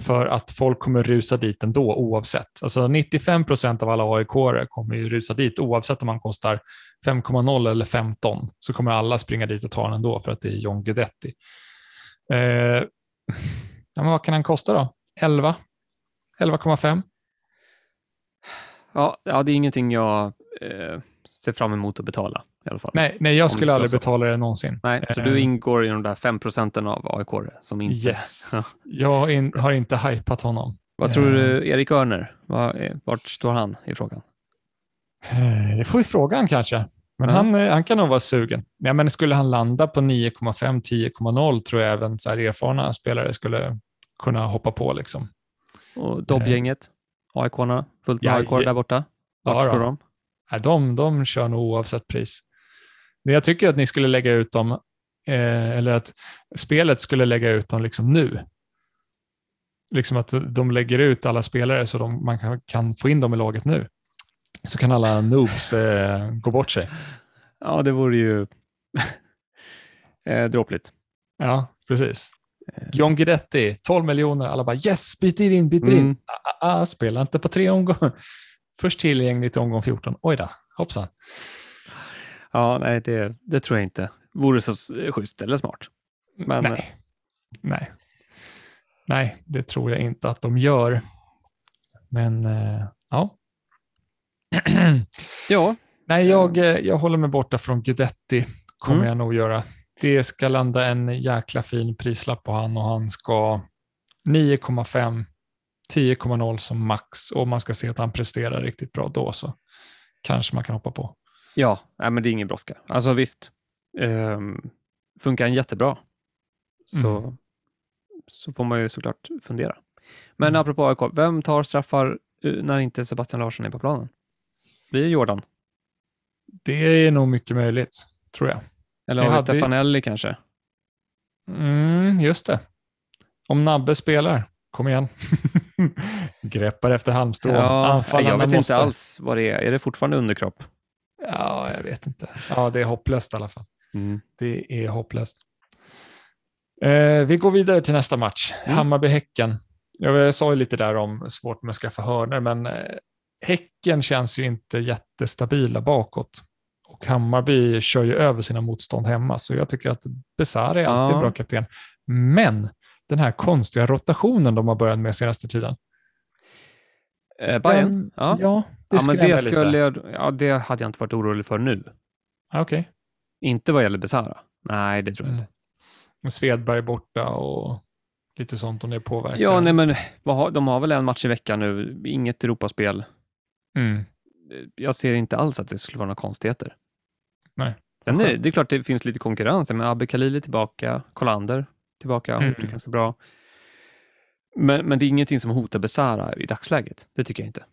A: för att folk kommer rusa dit ändå oavsett. Alltså 95 procent av alla aik kommer ju rusa dit oavsett om han kostar 5,0 eller 15 så kommer alla springa dit och ta den ändå för att det är John Guidetti. Eh, ja, men vad kan han kosta då? 11? 11,5?
B: Ja, ja, det är ingenting jag eh, ser fram emot att betala i alla fall.
A: Nej, nej, jag skulle aldrig
B: så.
A: betala det någonsin.
B: Nej, så
A: Eh,
B: du ingår i de där 5 procenten av aik som inte...
A: Yes. Jag har in, har inte hypat honom.
B: Vad tror
A: Eh.
B: du, Erik Örner? Vart står han i frågan?
A: Eh, Det får vi fråga han kanske. Men
B: Ja.
A: han, eh, han kan nog vara sugen. Ja, men skulle han landa på 9,5, 10,0 tror jag även så här erfarna spelare skulle kunna hoppa på. Liksom.
B: Och Dobb-gänget? AIK-arna? Fullt med
A: Ja,
B: AIK
A: ja.
B: där borta?
A: Ja,
B: Vart står
A: då.
B: de?
A: Nej, de, de kör nog oavsett pris. Men jag tycker att ni skulle lägga ut dem, eh, eller att spelet skulle lägga ut dem liksom nu. Liksom att de lägger ut alla spelare så de, man kan, kan få in dem i laget nu. Så kan alla noobs eh, gå bort sig.
B: Ja, det vore ju eh, dråpligt.
A: Ja, precis. John Guidetti, 12 miljoner, alla bara yes, byter in, byter in.
B: Mm.
A: Ah, ah, ah, spela inte på tre omgångar. Först tillgängligt i omgång 14. Oj då, hoppsan.
B: Ja, nej, det, det tror jag inte vore så schysst eller smart. Men-
A: Nej. Nej. Nej, det tror jag inte att de gör. Men eh, ja.
B: Ja,
A: Nej, jag, eh, jag håller mig borta från Guidetti, kommer
B: Mm.
A: jag nog göra. Det ska landa en jäkla fin prislapp på han och han ska 9,5, 10,0 som max och man ska se att han presterar riktigt bra då så kanske man kan hoppa på.
B: ja nej, men det är ingen brådska. Alltså visst, ehm, funkar han jättebra så,
A: Mm.
B: så får man ju såklart fundera. Men
A: Mm.
B: apropå AIK, vem tar straffar eh, när inte Sebastian Larsson är på planen? Blir Jordan?
A: Det är nog mycket möjligt, tror jag.
B: Eller har vi
A: hade
B: Stefanelli kanske?
A: Mm, just det. Om Nabbe spelar, kom igen. Greppar efter halmstrån.
B: Ja,
A: Anfallarna
B: jag vet
A: måste...
B: inte alls vad det är. Är det fortfarande underkropp?
A: Ja, jag vet inte. Ja, det är hopplöst i alla fall.
B: Mm.
A: Det är hopplöst. Eh, vi går vidare till nästa match.
B: Mm.
A: Hammarby-Häcken. Jag sa ju lite där om svårt med att skaffa hörnor, men eh, Häcken känns ju inte jättestabila bakåt. Och Hammarby kör ju över sina motstånd hemma, så jag tycker att Besara är alltid
B: Ja.
A: bra kapten. Men den här konstiga rotationen de har börjat med senaste tiden.
B: Eh, Bayern? Ja.
A: ja, det
B: ja, men det
A: lite.
B: skulle jag, ja, det hade jag inte varit orolig för nu.
A: Ja, Okej.
B: Inte vad gäller Besara. Nej, det tror jag
A: Mm.
B: inte.
A: Svedberg borta och lite sånt om det påverkar.
B: Ja, nej, men vad har, de har väl en match i veckan nu, inget Europaspel.
A: Mm.
B: Jag ser inte alls att det skulle vara några konstigheter.
A: Nej,
B: Sen är, det är klart det finns lite konkurrens, men Abbe Khalili tillbaka, Kolander tillbaka, gjort det
A: Mm.
B: ganska bra. Men, men det är ingenting som hotar Besara i dagsläget. Det tycker jag inte.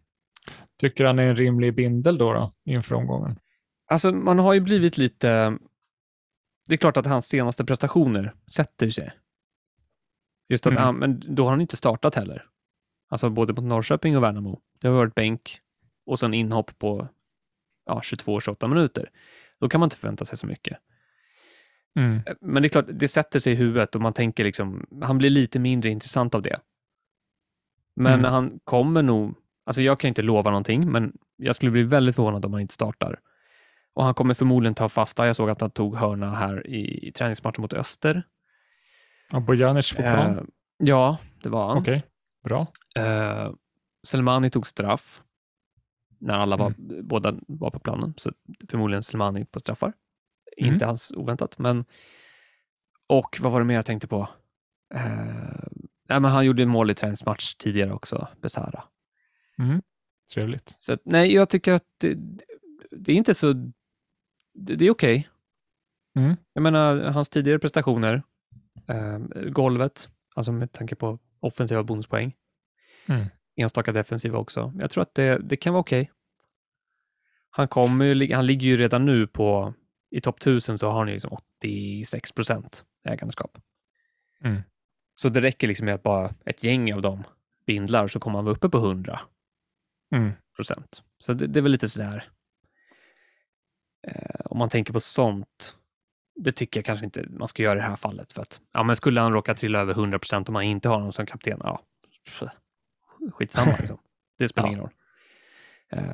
A: Tycker han är en rimlig bindel då, då inför omgången?
B: Alltså, man har ju blivit lite... Det är klart att hans senaste prestationer sätter sig. Just att
A: Mm.
B: han, men då har han inte startat heller. Alltså både mot Norrköping och Värnamo. Det har varit bänk och sen inhopp på ja, 22-28 minuter. Då kan man inte förvänta sig så mycket.
A: Mm.
B: Men det är klart, det sätter sig i huvudet och man tänker liksom, han blir lite mindre intressant av det. Men
A: Mm.
B: han kommer nog, alltså jag kan inte lova någonting, men jag skulle bli väldigt förvånad om han inte startar. Och han kommer förmodligen ta fasta. Jag såg att han tog hörna här i, i träningsmatchen mot Öster.
A: Och Bojanic på plan?
B: Eh, ja, det var han.
A: Okej, bra.
B: Eh, Selmani tog straff när alla var,
A: Mm.
B: båda var på planen, så förmodligen Selmani på straffar.
A: Mm.
B: Inte alls oväntat, men och vad var det mer jag tänkte på? Eh, nej, men han gjorde mål i träningsmatch tidigare också, Besara.
A: Mm. Trevligt.
B: Så att, nej, jag tycker att det, det är inte så... Det, det är okej.
A: Mm.
B: Jag menar, hans tidigare prestationer, eh, golvet, alltså med tanke på offensiva bonuspoäng,
A: Mm.
B: Enstaka defensiva också. Jag tror att det, det kan vara okej. Han, kommer han ligger ju redan nu på, i topp 1000 så har han ju liksom 86 procent ägandeskap.
A: Mm.
B: Så det räcker liksom med att bara ett gäng av dem bindlar så kommer han vara uppe på 100
A: Mm.
B: procent. Så det, det är väl lite sådär. Eh, om man tänker på sånt, det tycker jag kanske inte man ska göra i det här fallet. För att, ja, men skulle han råka trilla över 100 procent om man inte har honom som kapten, ja, skitsamma liksom. Det spelar
A: Ja.
B: ingen roll. Eh,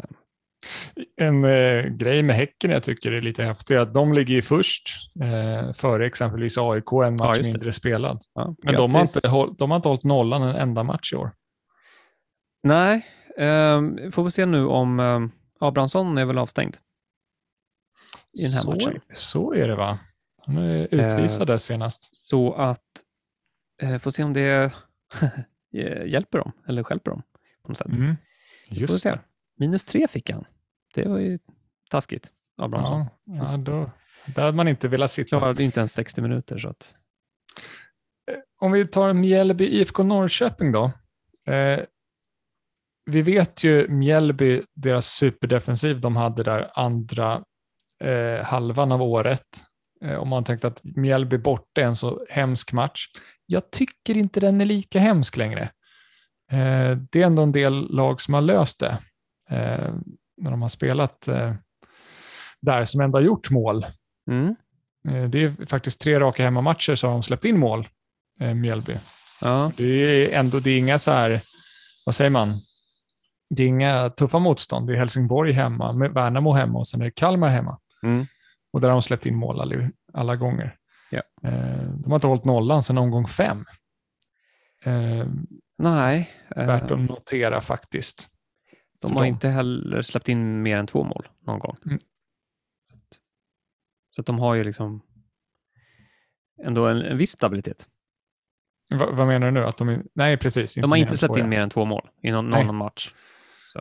A: En eh, grej med Häcken jag tycker är lite häftig är att de ligger ju först eh, före exempelvis AIK en match
B: det.
A: mindre spelad.
B: ja,
A: Men de har, inte, håll- de har inte hållit nollan en enda match i år.
B: Nej, eh, får vi se nu om eh, Abrahamsson är väl avstängd i den här
A: så,
B: matchen.
A: Så är det va? Han är utvisad där senast.
B: Så att, eh, får se om det eh, hjälper dem eller stjälper dem på något sätt.
A: Mm. Just det.
B: Minus tre fick han. Det var ju taskigt, Abrahamsson.
A: Ja, ja, då, där hade man inte velat sitta.
B: Klarade inte ens 60 minuter. Så att,
A: Om vi tar Mjällby IFK Norrköping då. Eh, vi vet ju Mjällby, deras superdefensiv de hade där andra eh, halvan av året. Eh, om man tänkte att Mjällby borta är en så hemsk match. Jag tycker inte den är lika hemsk längre. Eh, det är ändå en del lag som har löst det eh, när de har spelat eh, där som ändå har gjort mål.
B: Mm.
A: Det är faktiskt tre raka hemmamatcher som har de släppt in mål, Mjällby.
B: Ja.
A: Det är ändå, det är inga så här, vad säger man, det är inga tuffa motstånd. Det är Helsingborg hemma, med Värnamo hemma och sen är det Kalmar hemma.
B: Mm.
A: Och där har de släppt in mål alla, alla gånger.
B: Ja.
A: Eh, de har inte hållit nollan sedan omgång fem. Eh,
B: Nej, eh,
A: värt att notera faktiskt.
B: de har
A: dem.
B: inte heller släppt in mer än två mål någon gång.
A: Mm.
B: Så, att, så att de har ju liksom ändå en, en viss stabilitet.
A: Va, vad menar du nu? Att de, nej, precis.
B: De har inte släppt
A: två,
B: in mer än två mål i någon,
A: Nej.
B: någon match.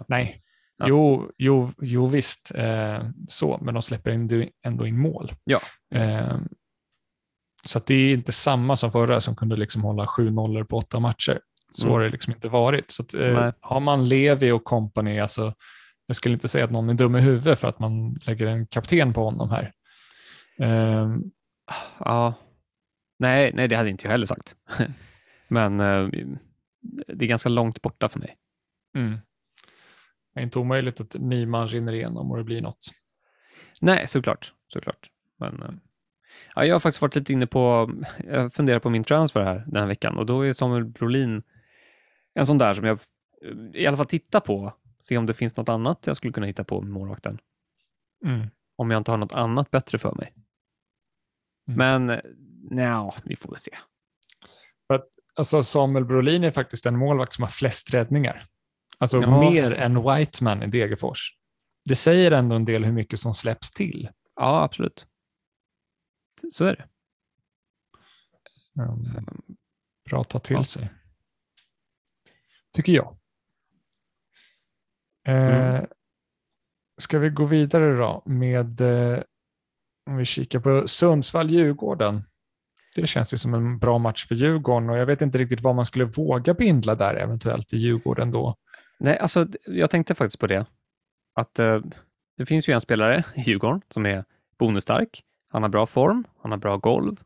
A: Nej.
B: Ja.
A: Jo, jo, jo, visst, eh, så, men de släpper ändå in mål.
B: Ja.
A: Eh, så det är inte samma som förra som kunde liksom hålla sju nollor på åtta matcher. Så
B: Mm.
A: har det liksom inte varit. Så att, eh, har man Levi och company, alltså, jag skulle inte säga att någon är dum i huvudet för att man lägger en kapten på honom här. Eh,
B: Ja. Nej, nej, det hade inte jag heller sagt. Men eh, det är ganska långt borta för mig.
A: mm. Det är inte omöjligt att Nyman rinner igenom och det blir något.
B: Nej, såklart. såklart. Men, eh, ja, jag har faktiskt varit lite inne på, jag funderar på min transfer här den här veckan och då är Samuel Brolin en sån där som jag eh, i alla fall tittar på, se om det finns något annat jag skulle kunna hitta på med målvakten.
A: Mm.
B: Om jag inte har något annat bättre för mig.
A: Mm.
B: Men, nja, vi får väl se.
A: Alltså Samuel Brolin är faktiskt en målvakt som har flest räddningar. Alltså
B: Ja.
A: mer än Whiteman i Degerfors. Det säger ändå en del hur mycket som släpps till.
B: Ja, absolut. Så är det.
A: Um, bra att ta till
B: Ja.
A: sig. Tycker jag. Eh,
B: Mm.
A: Ska vi gå vidare då med, eh, om vi kikar på Sundsvall-Djurgården. Det känns ju som en bra match för Djurgården och jag vet inte riktigt vad man skulle våga bindla där eventuellt i Djurgården då.
B: Nej, alltså jag tänkte faktiskt på det. Att eh, det finns ju en spelare i Djurgården som är bonusstark. Han har bra form, han har bra golv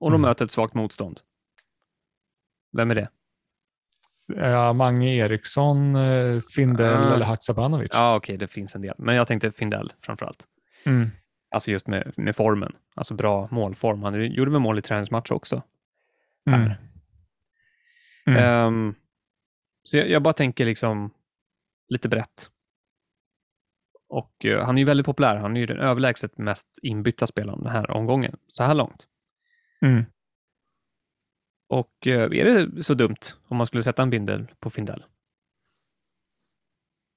B: och de
A: Mm.
B: möter ett svagt motstånd. Vem är det?
A: Ja, Mange Eriksson, eh, Findell
B: Ah.
A: eller Haksabanovic.
B: Ja, okej, det finns en del. Men jag tänkte Findell framför allt.
A: Mm.
B: Alltså just med, med formen. Alltså bra målform. Han gjorde väl mål i träningsmatch också.
A: Mm. Mm.
B: Ehm, så jag, jag bara tänker liksom lite brett. Och eh, han är ju väldigt populär. Han är ju den överlägset mest inbytta spelaren den här omgången, så här långt.
A: Mm.
B: Och eh, är det så dumt om man skulle sätta en bindel på Findell?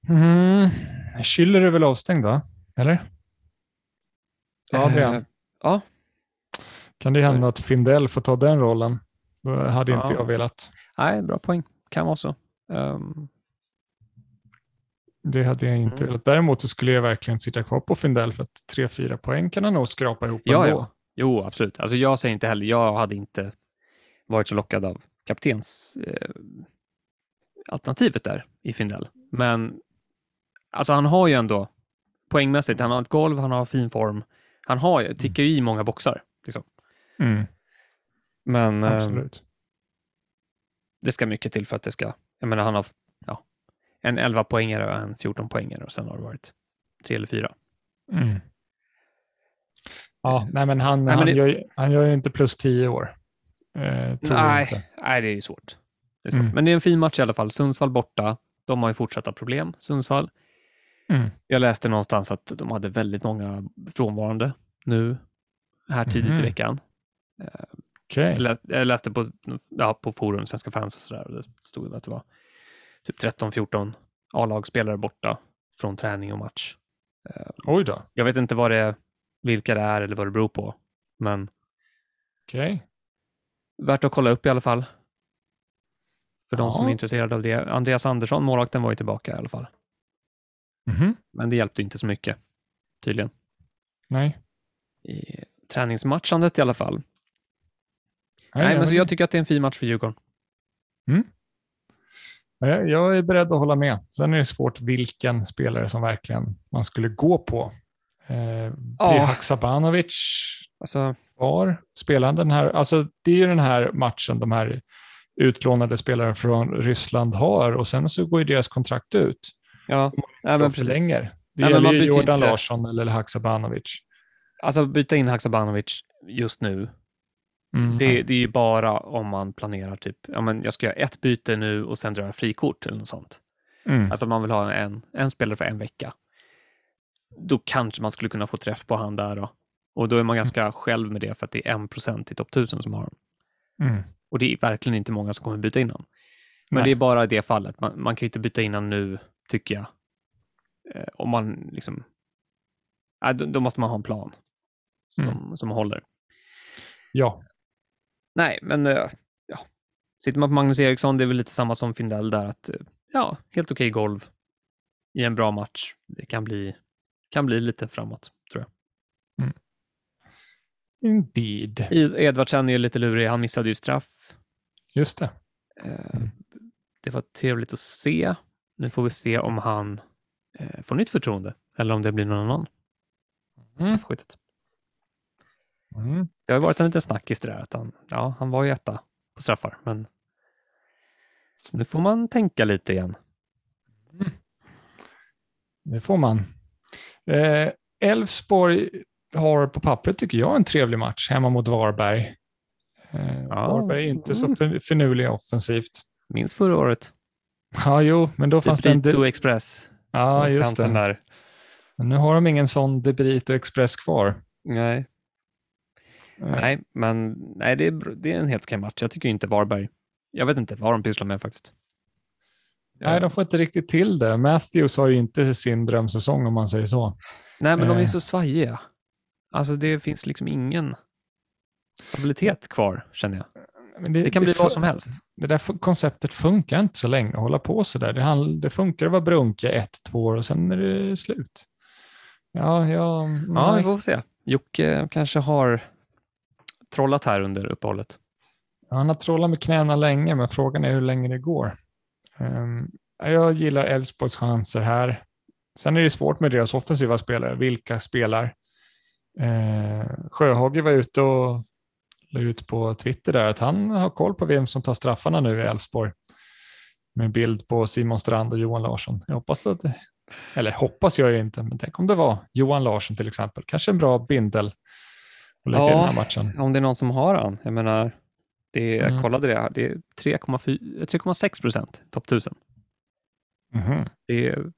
A: Mm. Schüller är väl avstängd va? Eller? Ja, det är han.
B: Eh, ja,
A: Kan det hända att Findell får ta den rollen? Då hade inte
B: Ja.
A: jag velat.
B: nej, bra poäng. Kan vara så. Ehm,
A: Det hade jag inte
B: Mm.
A: Däremot så skulle jag verkligen sitta kvar på Findell för att 3-4 poäng kan han nog skrapa ihop
B: ja,
A: ändå.
B: ja. Jo, absolut. Alltså jag säger inte heller, jag hade inte varit så lockad av kaptens eh, alternativet där i Findell. Men alltså han har ju ändå poängmässigt, han har ett golv, han har fin form. Han har ju, tickar ju i många boxar. Liksom.
A: Mm,
B: Men eh, det ska mycket till för att det ska, jag menar han har en 11 poängare och en 14 poängare och sen har det varit tre eller fyra.
A: Mm. Ja, nej men han,
B: Nej, men
A: han,
B: det-
A: gör, han gör ju inte plus 10 år. Eh.
B: Nej, nej, det är ju svårt. Det är svårt.
A: Mm.
B: Men det är en fin match i alla fall. Sundsvall borta. De har ju fortsatta problem, Sundsvall.
A: Mm.
B: Jag läste någonstans att de hade väldigt många frånvarande nu, här tidigt i veckan.
A: Okej.
B: Jag läste, jag läste på, ja, på forum, Svenska fans och sådär. och Det stod att det var typ 13-14 A-lagsspelare borta från träning och match.
A: Oj då.
B: Jag vet inte vad det, vilka det är eller vad det beror på, men
A: Okej.
B: värt att kolla upp i alla fall. För de
A: Ja.
B: som är intresserade av det. Andreas Andersson, målvakten, var ju tillbaka i alla fall.
A: Mhm.
B: Men det hjälpte inte så mycket, tydligen.
A: Nej.
B: I träningsmatchandet i alla fall. Nej,
A: ja,
B: men så jag tycker att det är en fin match för Djurgården.
A: Jag, jag är beredd att hålla med. Sen är det svårt vilken spelare som verkligen man skulle gå på. Eh, blir Haksabanovic
B: Alltså,
A: kvar? Spelar han den här? Alltså, det är ju den här matchen de här utlånade spelare från Ryssland har och sen så går ju deras kontrakt ut.
B: ja, ja men precis.
A: Det
B: man
A: gäller ju Jordan
B: inte.
A: Larsson eller Haksabanovic.
B: Alltså byta in Haksabanovic just nu,
A: Mm.
B: det, det är ju bara om man planerar typ, ja men jag ska göra ett byte nu och sen drar jag frikort eller något sånt.
A: Mm.
B: Alltså man vill ha en, en spelare för en vecka. Då kanske man skulle kunna få träff på han där då. Och då är man ganska själv med det för att det är en procent i topp 1000 som har honom.
A: Mm.
B: Och det är verkligen inte många som kommer byta in honom. Men
A: Nej.
B: det är bara i det fallet. Man, man kan ju inte byta in honom nu, tycker jag. Eh, om man liksom... Nej, då, då måste man ha en plan som,
A: Mm.
B: som håller.
A: Ja.
B: Nej, men eh, ja. Sitter man på Magnus Eriksson, det är väl lite samma som Findell där. att eh, Ja, helt okej golv i en bra match. Det kan bli, kan bli lite framåt, tror jag.
A: Indeed.
B: I- Edvardsen är ju lite lurig. Han missade ju straff.
A: Just det.
B: Eh, Det var trevligt att se. Nu får vi se om han får nytt förtroende eller om det blir någon annan.
A: Mm.
B: Straffskyttet.
A: Mm.
B: Det har ju varit en liten snackis det där. Att han, ja, han var ju etta på straffar, men nu får man tänka lite igen.
A: Det får man. Eh, Elfsborg har på pappret, tycker jag, en trevlig match hemma mot Varberg. Eh,
B: Ja.
A: Varberg är inte så
B: Mm.
A: fin- finurliga offensivt.
B: Minns förra året.
A: Ja, jo, men då fanns det en...
B: Debrito Express.
A: ja, just det.
B: Där.
A: Men nu har de ingen sån Debrito Express kvar.
B: Nej.
A: Eh,
B: nej, men nej, det, är, det är en helt okej match. Jag tycker inte Varberg. Jag vet inte vad de pysslar med faktiskt.
A: Nej, de får inte riktigt till det. Matthews har ju inte sin drömsäsong om man säger så.
B: Nej, men de är
A: Eh.
B: så svajiga. Alltså det finns liksom ingen stabilitet kvar, känner jag.
A: Men
B: Det kan bli
A: fu-
B: vad som helst.
A: Det där konceptet funkar inte så länge att hålla på så där. Det, det funkar att vara brunkiga ett, två år och sen är det slut. Ja, ja,
B: Ja, vi får se. Jocke kanske har trollat här under uppehållet.
A: Han har trollat med knäna länge, men frågan är hur länge det går. Um, jag gillar Elfsborgs chanser här. Sen är det svårt med deras offensiva spelare. Vilka spelar? Uh, Sjöhage var ute och la ut på Twitter där att han har koll på vem som tar straffarna nu i Elfsborg. Med bild på Simon Strand och Johan Larsson. Jag hoppas att, eller hoppas jag inte, men tänk om det var Johan Larsson till exempel. Kanske en bra bindel att i
B: Ja.
A: den här matchen.
B: Om det är någon som har han. Jag menar, det,
A: Mm.
B: jag kollade det. här. Det är 3,4 3,6 procent, topp 1000.
A: Mhm.
B: Det är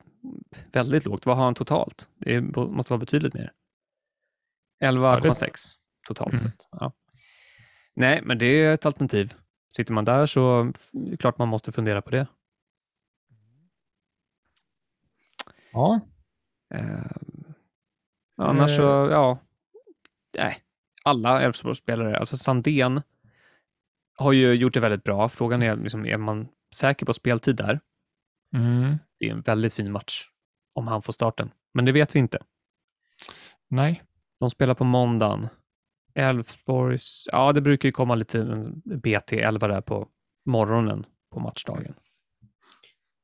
B: väldigt lågt. Vad har han totalt? Det måste vara betydligt mer. 11,6 totalt
A: Mm.
B: sett. Ja. Nej, men det är ett alternativ. Sitter man där så är det klart man måste fundera på det.
A: Ja,
B: Eh, annars så, ja. Nej, alla Elfsborgsspelare. Alltså Sandén har ju gjort det väldigt bra. Frågan är, liksom, är man säker på speltid där?
A: mm.
B: Det är en väldigt fin match om han får starten. Men det vet vi inte.
A: nej.
B: De spelar på måndagen. Elfsborgs, ja det brukar ju komma lite en BT11 där på morgonen på matchdagen.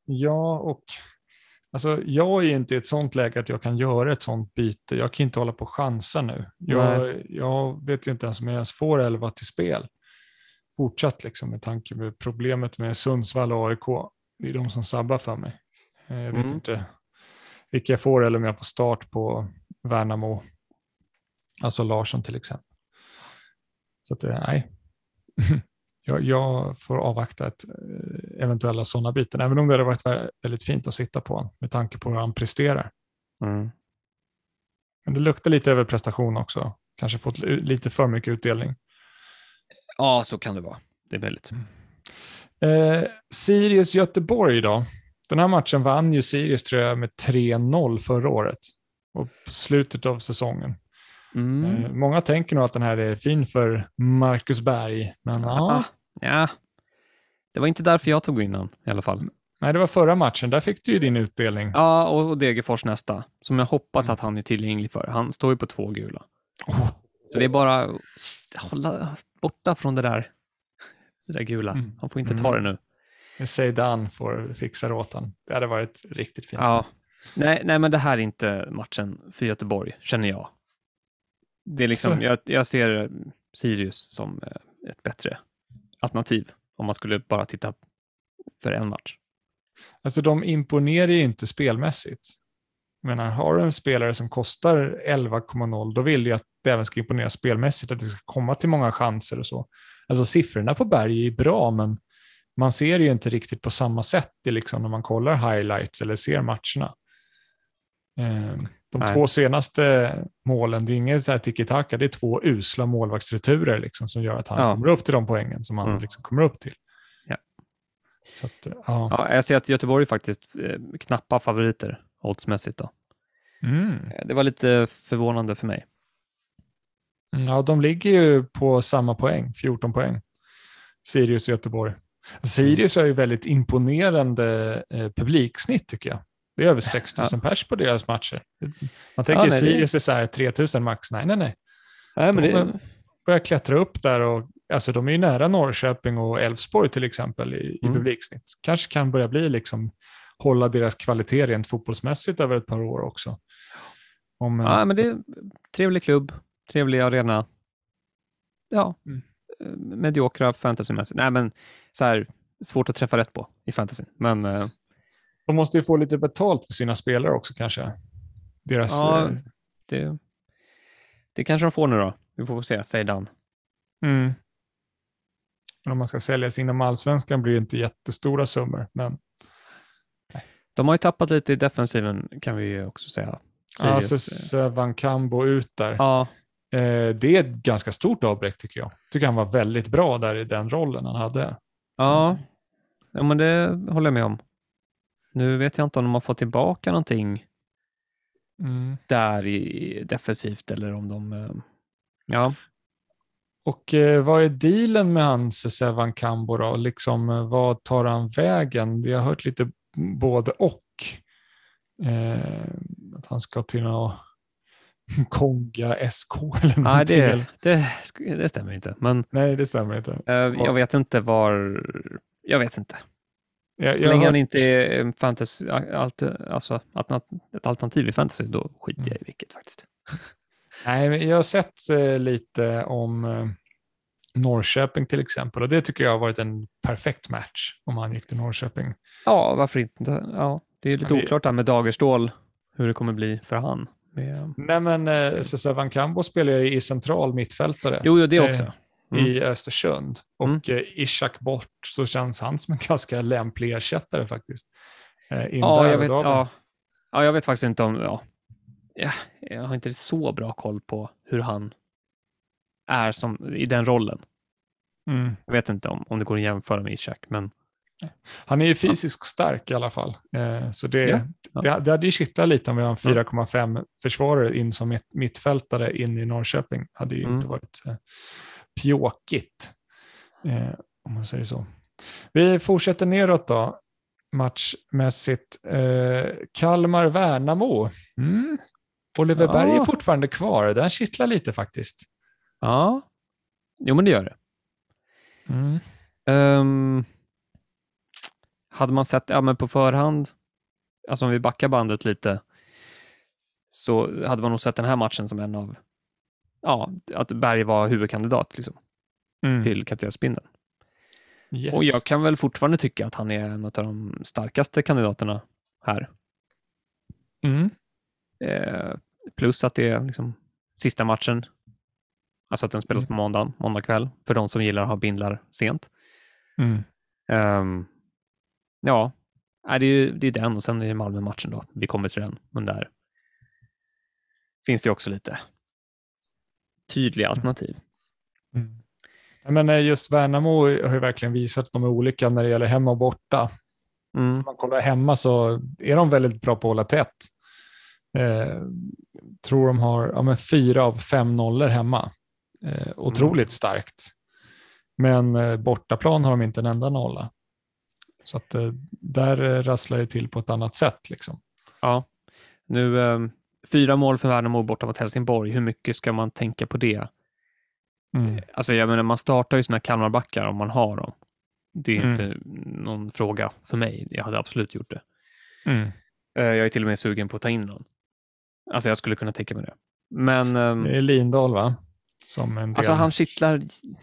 A: Ja, och alltså, jag är inte i ett sånt läge att jag kan göra ett sånt byte. Jag kan inte hålla på och chansa nu. Jag, jag vet ju inte ens om jag ens får 11 till spel. Fortsatt liksom med tanke på problemet med Sundsvall och AIK. Det är de som sabbar för mig. Eh, Jag vet
B: Mm.
A: inte vilka jag får eller om jag får start på Värnamo. Alltså Larsson till exempel. Så att det, nej. jag, jag får avvakta ett eh, eventuella sådana byten, även om det hade varit vä- väldigt fint att sitta på med tanke på hur han presterar.
B: Mm.
A: Men det luktar lite över prestation också. Kanske fått li- lite för mycket utdelning.
B: Ja, så kan det vara. Det är möjligt.
A: Eh, Sirius Göteborg då. Den här matchen vann ju Sirius tror jag med 3-0 förra året. Och på slutet av säsongen.
B: Mm.
A: Eh, många tänker nog att den här är fin för Marcus Berg. Men ja,
B: Ah, ja. Det var inte därför jag tog in honom i alla fall.
A: nej, det var förra matchen. Där fick du ju din utdelning.
B: Ja, och och Degerfors nästa, som jag hoppas
A: Mm.
B: att han är tillgänglig för. Han står ju på två gula.
A: Oh.
B: Så det är bara att hålla borta från det där, det där gula.
A: Mm.
B: Han får inte ta det
A: Mm.
B: nu.
A: Zeidan får fixa det åt han. Det hade varit riktigt fint.
B: Ja. Nej, nej, men det här är inte matchen för Göteborg, känner jag. Det är liksom, jag, jag ser Sirius som eh, ett bättre alternativ om man skulle bara titta för en match.
A: Alltså de imponerar ju inte spelmässigt. Men har du en spelare som kostar 11,0 då vill jag att det även ska imponera spelmässigt, att det ska komma till många chanser och så. Alltså siffrorna på Berg är bra, men man ser ju inte riktigt på samma sätt det liksom när man kollar highlights eller ser matcherna. Ehm, de
B: Nej.
A: två senaste målen, det är inget tiki-taka, det är två usla målvaktsreturer liksom, som gör att han
B: Ja.
A: kommer upp till de poängen som han
B: Mm.
A: liksom kommer upp till.
B: Ja.
A: Så att, ja.
B: Ja, jag ser att Göteborg är faktiskt eh, knappa favoriter oddsmässigt. Då.
A: Mm.
B: Eh, Det var lite förvånande för mig.
A: Mm, Ja, de ligger ju på samma poäng, 14 poäng. Sirius och Göteborg. Sirius har ju väldigt imponerande eh, publiksnitt tycker jag. Det är över 6 000 pers på deras matcher. Man tänker
B: Ja, nej, det-
A: Sirius är så här 3 000 max. Nej, nej, nej.
B: Nej, men
A: De
B: det,
A: börjar klättra upp där och alltså de är ju nära Norrköping och Elfsborg till exempel i, i
B: Mm.
A: publiksnitt. Kanske kan börja bli liksom hålla deras kvalitet rent fotbollsmässigt över ett par år också. Om, eh,
B: ja, men det är trevlig klubb, trevlig arena. Ja,
A: Mm.
B: eh, mediokra fantasymässigt. Nej, men så här, svårt att träffa rätt på i fantasy. Men eh,
A: De måste ju få lite betalt för sina spelare också kanske. Deras,
B: Ja.
A: eh,
B: det, det kanske de får nu då. Vi får se, säger Dan.
A: mm. Men om man ska säljas inom allsvenskan blir det inte jättestora summor. Men
B: De har ju tappat lite i defensiven kan vi ju också säga.
A: alltså,
B: Sirius, eh,
A: Van Cambo ut där.
B: ja,
A: Eh, det är ett ganska stort avbräck tycker jag. Tycker han var väldigt bra där i den rollen han hade.
B: ja, ja, men det håller jag med om. Nu vet jag inte om de har fått tillbaka någonting
A: Mm.
B: där i defensivt eller om de... eh, Ja,
A: Och eh, vad är dealen med hans Sevan Cambo då? Liksom, eh, vad tar han vägen? Jag har hört lite både och. Eh, att han ska till någon Konga SK eller
B: nej,
A: någonting.
B: det, det, det stämmer inte. Men
A: Nej, det stämmer inte.
B: eh, jag vet inte var... Jag vet inte.
A: Jag, jag
B: länge han
A: hört-
B: inte är en fantasy, allt, alltså, ett alternativ i fantasy, då skiter jag i vilket faktiskt.
A: Nej, men jag har sett eh, lite om eh, Norrköping till exempel och det tycker jag har varit en perfekt match om han gick till Norrköping.
B: Ja, varför inte? Ja, det är lite
A: det-
B: oklart där med Dagerstål, hur det kommer bli för han. Med,
A: Nej, men eh, Sevan Cambo spelar ju i central mittfältare
B: jo, jo, det
A: Eh,
B: också. Mm.
A: i Östersund och
B: Mm.
A: eh, Ishak bort så känns han som en ganska lämplig ersättare faktiskt. Eh, in
B: Ja, jag vet, ja, ja, jag vet faktiskt inte om... Ja, ja, jag har inte så bra koll på hur han är som, i den rollen.
A: Mm.
B: Jag vet inte om, om det går att jämföra med Ishak, men
A: Han är ju fysiskt stark i alla fall. Eh, så det,
B: Ja, ja.
A: Det, det hade ju kittlat lite om vi har en 4,5 försvarare in som mitt, mittfältare in i Norrköping. hade ju
B: Mm.
A: inte varit eh, pjåkigt, eh, om man säger så. Vi fortsätter neråt då, matchmässigt. Eh, Kalmar-Värnamo. Mm. Oliver
B: Ja.
A: Berg är fortfarande kvar. Den kittlar lite faktiskt.
B: ja. Jo, men det gör det.
A: Mm.
B: Ehm, hade man sett ja, men på förhand, alltså om vi backar bandet lite, så hade man nog sett den här matchen som en av, ja, att Berg var huvudkandidat liksom,
A: Mm.
B: till kaptensbindeln.
A: Yes.
B: Och jag kan väl fortfarande tycka att han är en av de starkaste kandidaterna här.
A: Mm.
B: Eh, plus att det är liksom sista matchen, alltså att den spelas
A: Mm.
B: på måndagen, måndag kväll, för de som gillar att ha bindlar sent. Ehm, ja, det är ju det är den och sen är det Malmö-matchen då. Vi kommer till den, men där finns det också lite tydliga alternativ.
A: Mm. Men eh, just Värnamo har ju verkligen visat att de är olika när det gäller hemma och borta.
B: Mm.
A: Om man kollar hemma så är de väldigt bra på att hålla tätt. Eh, tror de har ja, men fyra av fem nollor hemma. Eh, otroligt starkt. Men eh, bortaplan har de inte en enda nolla. Så att eh, där eh, rasslar det till på ett annat sätt. Liksom.
B: Ja, nu ehm, fyra mål för Värnamo borta mot Helsingborg. Hur mycket ska man tänka på det?
A: Mm.
B: Alltså, jag menar, man startar ju sina Kalmarbackar om man har dem. Det är
A: Mm.
B: inte någon fråga för mig. Jag hade absolut gjort det.
A: Mm.
B: Eh, Jag är till och med sugen på att ta in någon. Alltså jag skulle kunna tänka mig det. Men ehm,
A: Det är Lindahl va? Som en del.
B: alltså han kittlar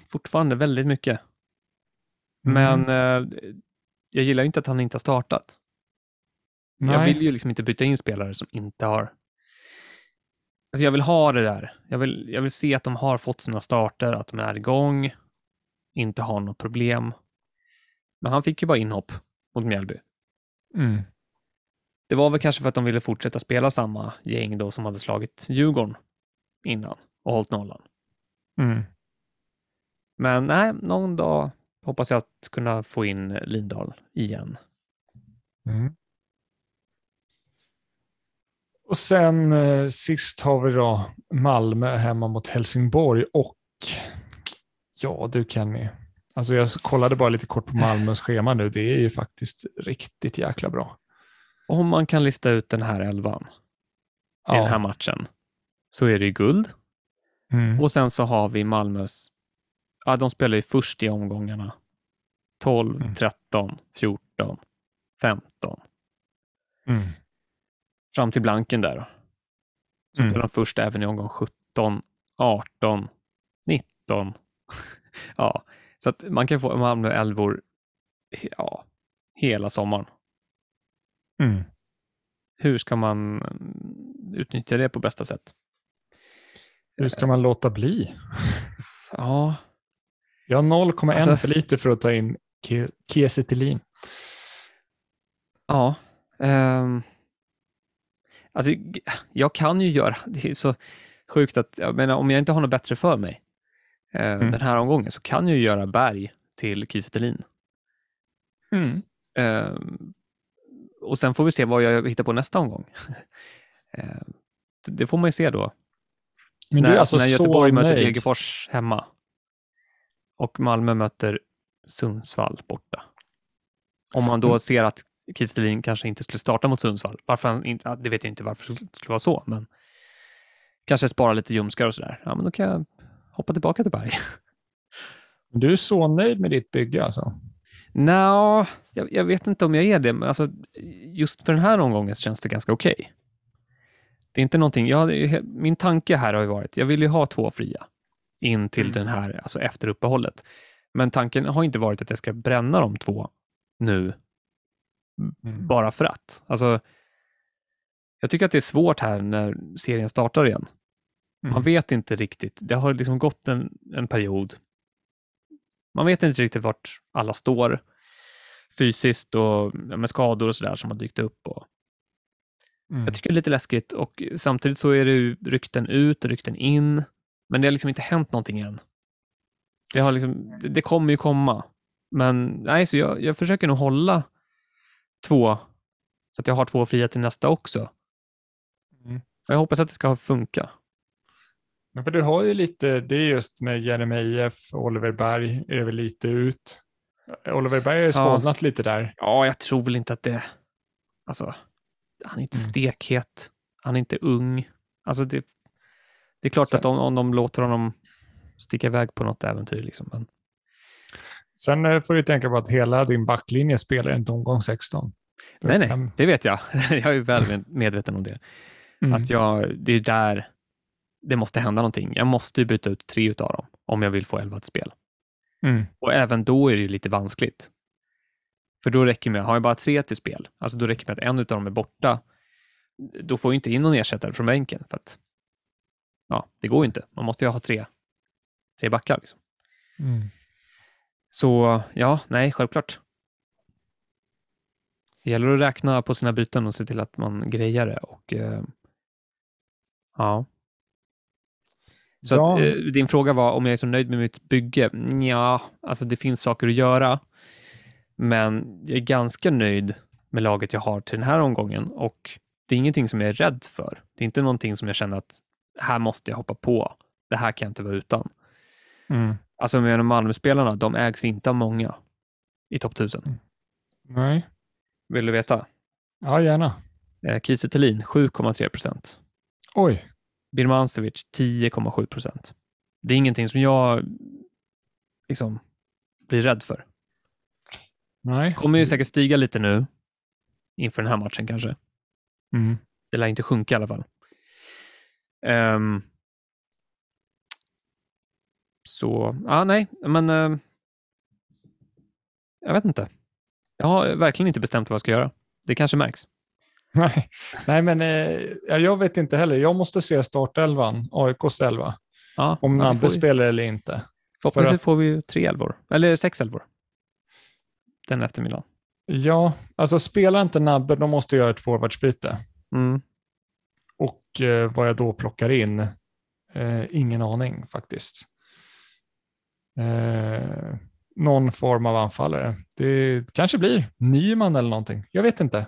B: fortfarande väldigt mycket.
A: Mm.
B: Men eh, jag gillar ju inte att han inte har startat. Jag
A: Nej.
B: vill ju liksom inte byta in spelare som inte har... Alltså jag vill ha det där. Jag vill, jag vill se att de har fått sina starter, att de är igång, inte har något problem. Men han fick ju bara inhopp mot Mjällby.
A: Mm.
B: Det var väl kanske för att de ville fortsätta spela samma gäng då som hade slagit Djurgården innan och hållit nollan.
A: Mm.
B: Men nej, någon dag hoppas jag att kunna få in Lindahl igen.
A: Mm. Och sen eh, sist har vi då Malmö hemma mot Helsingborg och ja du Kenny. Alltså jag kollade bara lite kort på Malmös schema nu. Det är ju faktiskt riktigt jäkla bra.
B: Om man kan lista ut den här elvan i den här matchen så är det ju guld.
A: Mm.
B: Och sen så har vi Malmös, ja de spelar ju först i omgångarna. 12,
A: Mm.
B: 13, 14, 15.
A: Mm.
B: Fram till blanken där. Så
A: Mm.
B: de först även i omgång 17, 18, 19. ja, så att man kan få Malmö elvor ja, hela sommaren.
A: Mm.
B: Hur ska man mm, utnyttja det på bästa sätt?
A: Hur ska man låta bli?
B: Ja,
A: Jag har 0,1
B: Alltså-
A: för lite för att ta in Kiese.
B: Ja. ehm, alltså, jag kan ju göra, det är så sjukt att, jag menar, om jag inte har något bättre för mig eh,
A: Mm.
B: den här omgången så kan jag ju göra Berg till Kiese.
A: Mm.
B: Ehm, och sen får vi se vad jag hittar på nästa omgång. Ehm, det får man ju se då.
A: Men
B: när,
A: alltså
B: när Göteborg möter. Degerfors hemma och Malmö möter Sundsvall borta. Om man då
A: Mm.
B: ser att Kistelin kanske inte skulle starta mot Sundsvall. Varför han inte, det vet jag inte varför det skulle vara så, men kanske spara lite ljumskar och sådär. Ja, men då kan jag hoppa tillbaka till Berg.
A: Du är så nöjd med ditt bygge alltså?
B: Nå, jag, jag vet inte om jag är det, men alltså, just för den här omgången känns det ganska okej. Det är inte någonting, jag, min tanke här har ju varit, jag vill ju ha två fria in till
A: Mm.
B: den här, alltså efter uppehållet. Men tanken har inte varit att jag ska bränna de två nu
A: Mm.
B: bara för att. Alltså, jag tycker att det är svårt här när serien startar igen. Man
A: Mm.
B: vet inte riktigt. Det har liksom gått en, en period. Man vet inte riktigt vart alla står fysiskt och med skador och sådär som har dykt upp. Och
A: Mm.
B: jag tycker det är lite läskigt och samtidigt så är det ju rykten ut och rykten in. Men det har liksom inte hänt någonting än. Det, har liksom, det, det kommer ju komma. Men nej, så jag, jag försöker nog hålla två så att jag har två fria till nästa också.
A: Mm.
B: Jag hoppas att det ska funka.
A: Men för du har ju lite, det är just med Jeremejeff och Oliver Berg är det väl lite ut. Oliver Berg har ju svalnat lite där.
B: Ja, jag tror väl inte att det... Alltså, han är inte
A: Mm.
B: stekhet. Han är inte ung. Alltså, det, det är klart
A: Sen-
B: att om, om de låter honom sticka iväg på något äventyr, liksom. Men,
A: Sen eh, får du tänka på att hela din backlinje spelar inte omgång 16. Det är
B: nej, nej,
A: fem-
B: det vet jag. jag är väl med- medveten om det.
A: Mm.
B: Att jag, det är där det måste hända någonting. Jag måste ju byta ut tre utav dem om jag vill få elva till spel.
A: Mm.
B: Och även då är det ju lite vanskligt. För då räcker det med, har jag bara tre till spel, alltså då räcker det med att en utav dem är borta, då får jag inte in någon ersättare från bänken. För att, ja, det går ju inte. Man måste ju ha tre, tre backar. Liksom.
A: Mm.
B: Så ja, nej, självklart. Det gäller att räkna på sina byten och se till att man grejar det. Och, eh, ja. Så
A: Ja.
B: att, eh, din fråga var om jag är så nöjd med mitt bygge? Ja, alltså det finns saker att göra. Men jag är ganska nöjd med laget jag har till den här omgången och det är ingenting som jag är rädd för. Det är inte någonting som jag känner att här måste jag hoppa på. Det här kan jag inte vara utan.
A: Mm.
B: Alltså med de Malmö-spelarna, de ägs inte av många i topp 1000.
A: Nej,
B: Vill du veta?
A: ja gärna.
B: Eh, Kiese Thelin 7,3 procent.
A: Oj,
B: Birmancevic 10,7 procent. Det är ingenting som jag liksom blir rädd för.
A: Nej.
B: Kommer ju säkert stiga lite nu inför den här matchen kanske.
A: Mm.
B: Det lär inte sjunka i alla fall. Ehm, så, ja nej, men ehm, jag vet inte. Jag har verkligen inte bestämt vad jag ska göra. Det kanske märks.
A: Nej. Nej, men eh, ja, jag vet inte heller. Jag måste se startelvan, AIKs elva,
B: Ja,
A: om Nabbe spelar eller inte.
B: förhoppningsvis
A: för
B: får vi ju tre elvor, eller sex elvor. Den eftermiddagen.
A: Ja, alltså spelar inte Nabbe, då måste jag göra ett forwardsbyte.
B: Mm.
A: Och eh, vad jag då plockar in, eh, ingen aning faktiskt. Eh, någon form av anfallare. Det kanske blir Nyman eller någonting. Jag vet inte.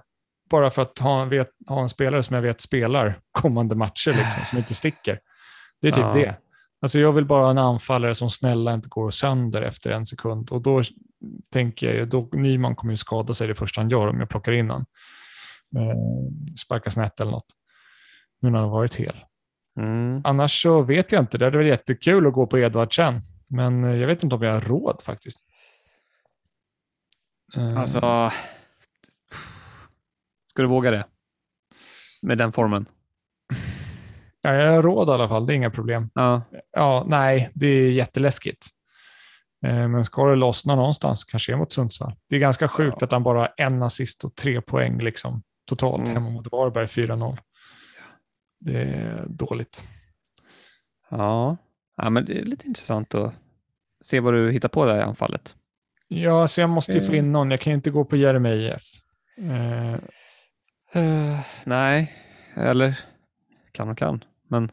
A: Bara för att ha, vet, ha en spelare som jag vet spelar kommande matcher, liksom, som inte sticker. Det är typ
B: Ja.
A: det. Alltså jag vill bara ha en anfallare som snälla inte går sönder efter en sekund. Och då tänker jag ju, då Nyman kommer ju skada sig det första han gör om jag plockar in honom. Eh, sparka snett eller något. Nu när han har varit hel.
B: Mm.
A: Annars så vet jag inte. Det hade varit jättekul att gå på Edvardsen. Men eh, jag vet inte om jag har råd faktiskt. Eh,
B: Alltså, ska du våga det? Med den formen?
A: ja, jag har råd i alla fall. Det är inga problem.
B: Ja,
A: Ja, nej, det är jätteläskigt. Eh, Men ska det lossna någonstans kanske det är mot Sundsvall. Det är ganska sjukt
B: Ja.
A: att han bara har en assist och tre poäng liksom, totalt
B: Mm.
A: hemma mot Varberg 4-0. Det är dåligt.
B: ja. ja, men det är lite intressant att se vad du hittar på där i anfallet.
A: Ja, så jag måste ju få
B: Eh.
A: in någon. Jag kan ju inte gå på Jeremejeff. Eh,
B: Uh, nej, eller kan och kan. Men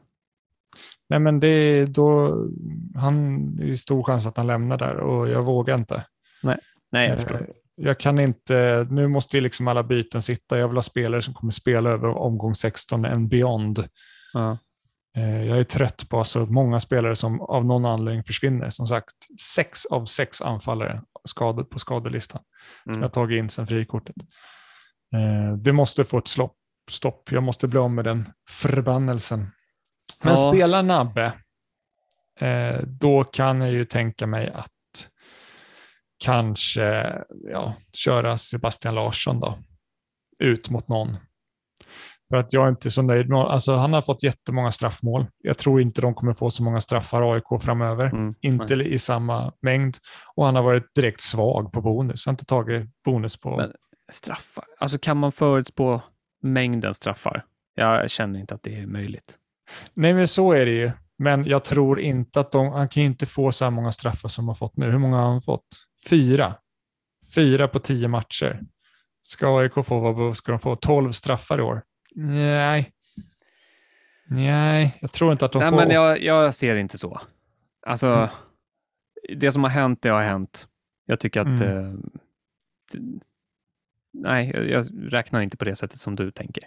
A: Nej, men det är då, han, det är ju stor chans att han lämnar där och jag vågar inte.
B: nej, jag
A: Eh,
B: förstår.
A: Jag kan inte, nu måste ju liksom alla byten sitta. Jag vill ha spelare som kommer spela över omgång 16 and beyond. Eh, Jag är trött på så många spelare som av någon anledning försvinner. Som sagt, sex av sex anfallare skadade på skadelistan som
B: Mm.
A: jag tagit in sedan frikortet. Eh, Det måste få ett slopp, stopp. Jag måste bli av med den förbannelsen. Men
B: Ja.
A: spelar Nabbe, eh, då kan jag ju tänka mig att kanske ja, köra Sebastian Larsson då, ut mot någon. För att jag är inte så nöjd med alltså Han har fått jättemånga straffmål. Jag tror inte de kommer få så många straffar AIK framöver.
B: Mm.
A: Inte i samma mängd. Och han har varit direkt svag på bonus. Han har inte tagit bonus på...
B: Men- Straffar. Alltså kan man förutspå mängden straffar? Jag känner inte att det är möjligt.
A: Nej, men så är det ju. Men jag tror inte att de... Han kan ju inte få så här många straffar som han har fått nu. Hur många har han fått? Fyra. Fyra på tio matcher. Ska AIK få, vad ska de få? 12 straffar i år? Nej. Nej, jag tror inte att de
B: Nej,
A: får...
B: men jag, jag ser inte så. Alltså,
A: Mm.
B: det som har hänt, det har hänt. Jag tycker att...
A: Mm.
B: Eh, det, nej, jag, jag räknar inte på det sättet som du tänker.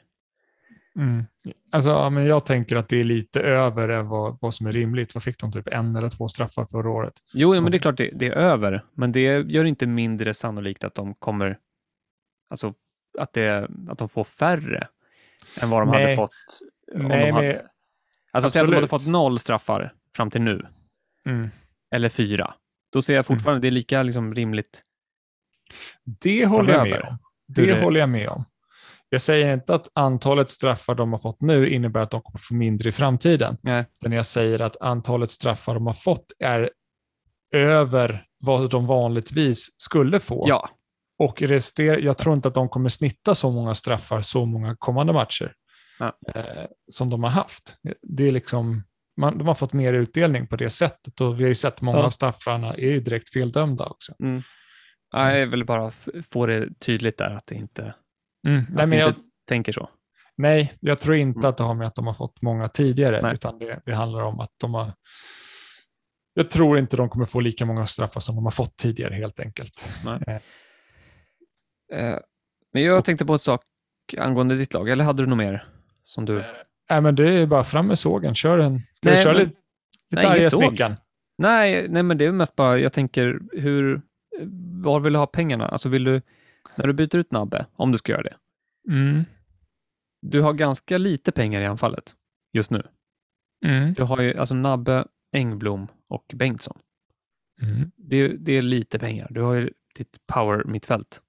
A: Mm. Alltså, ja, men jag tänker att det är lite över än vad, vad som är rimligt. Vad fick de? Typ en eller två straffar förra året?
B: Jo, ja, men det är klart det, det är över, men det gör inte mindre sannolikt att de kommer... Alltså, att, det, att de får färre än vad de hade
A: Nej.
B: fått. om
A: Nej,
B: de hade,
A: men...
B: alltså, säg att de hade fått noll straffar fram till nu,
A: Mm.
B: eller fyra. Då ser jag fortfarande det är lika liksom, rimligt.
A: Det håller jag med om. Det
B: det-
A: håller jag med om. Jag säger inte att antalet straffar de har fått nu innebär att de kommer få mindre i framtiden.
B: Nej.
A: Utan jag säger att antalet straffar de har fått är över vad de vanligtvis skulle få.
B: Ja,
A: Och rester, jag tror inte att de kommer snitta så många straffar så många kommande matcher
B: Ja.
A: eh, som de har haft. Det är liksom, man, de har fått mer utdelning på det sättet och vi har ju sett många
B: Ja.
A: av straffarna är ju direkt feldömda också.
B: Mm. Ja, Jag vill bara få det tydligt där att det inte,
A: Mm.
B: att
A: Nej, men jag,
B: inte tänker så.
A: nej, jag tror inte
B: Mm.
A: att det har med att de har fått många tidigare,
B: Nej.
A: utan det, det handlar om att de har jag tror inte de kommer få lika många straffar som de har fått tidigare helt enkelt.
B: Eh, Men jag tänkte på en sak angående ditt lag, eller hade du något mer? Som du...
A: Nej, men det är bara fram med sågen, kör en. Ska
B: Nej,
A: du köra
B: men-
A: lite, lite
B: Nej,
A: arga snickaren?
B: Nej, nej, men det är mest bara, jag tänker, hur, var vill du ha pengarna? Alltså vill du, när du byter ut Nabbe, om du ska göra det,
A: Mm.
B: du har ganska lite pengar i anfallet just nu.
A: Mm.
B: Du har ju alltså Nabbe, Engblom och Bengtsson.
A: Mm.
B: Det, det är lite pengar. Du har ju ditt power mittfält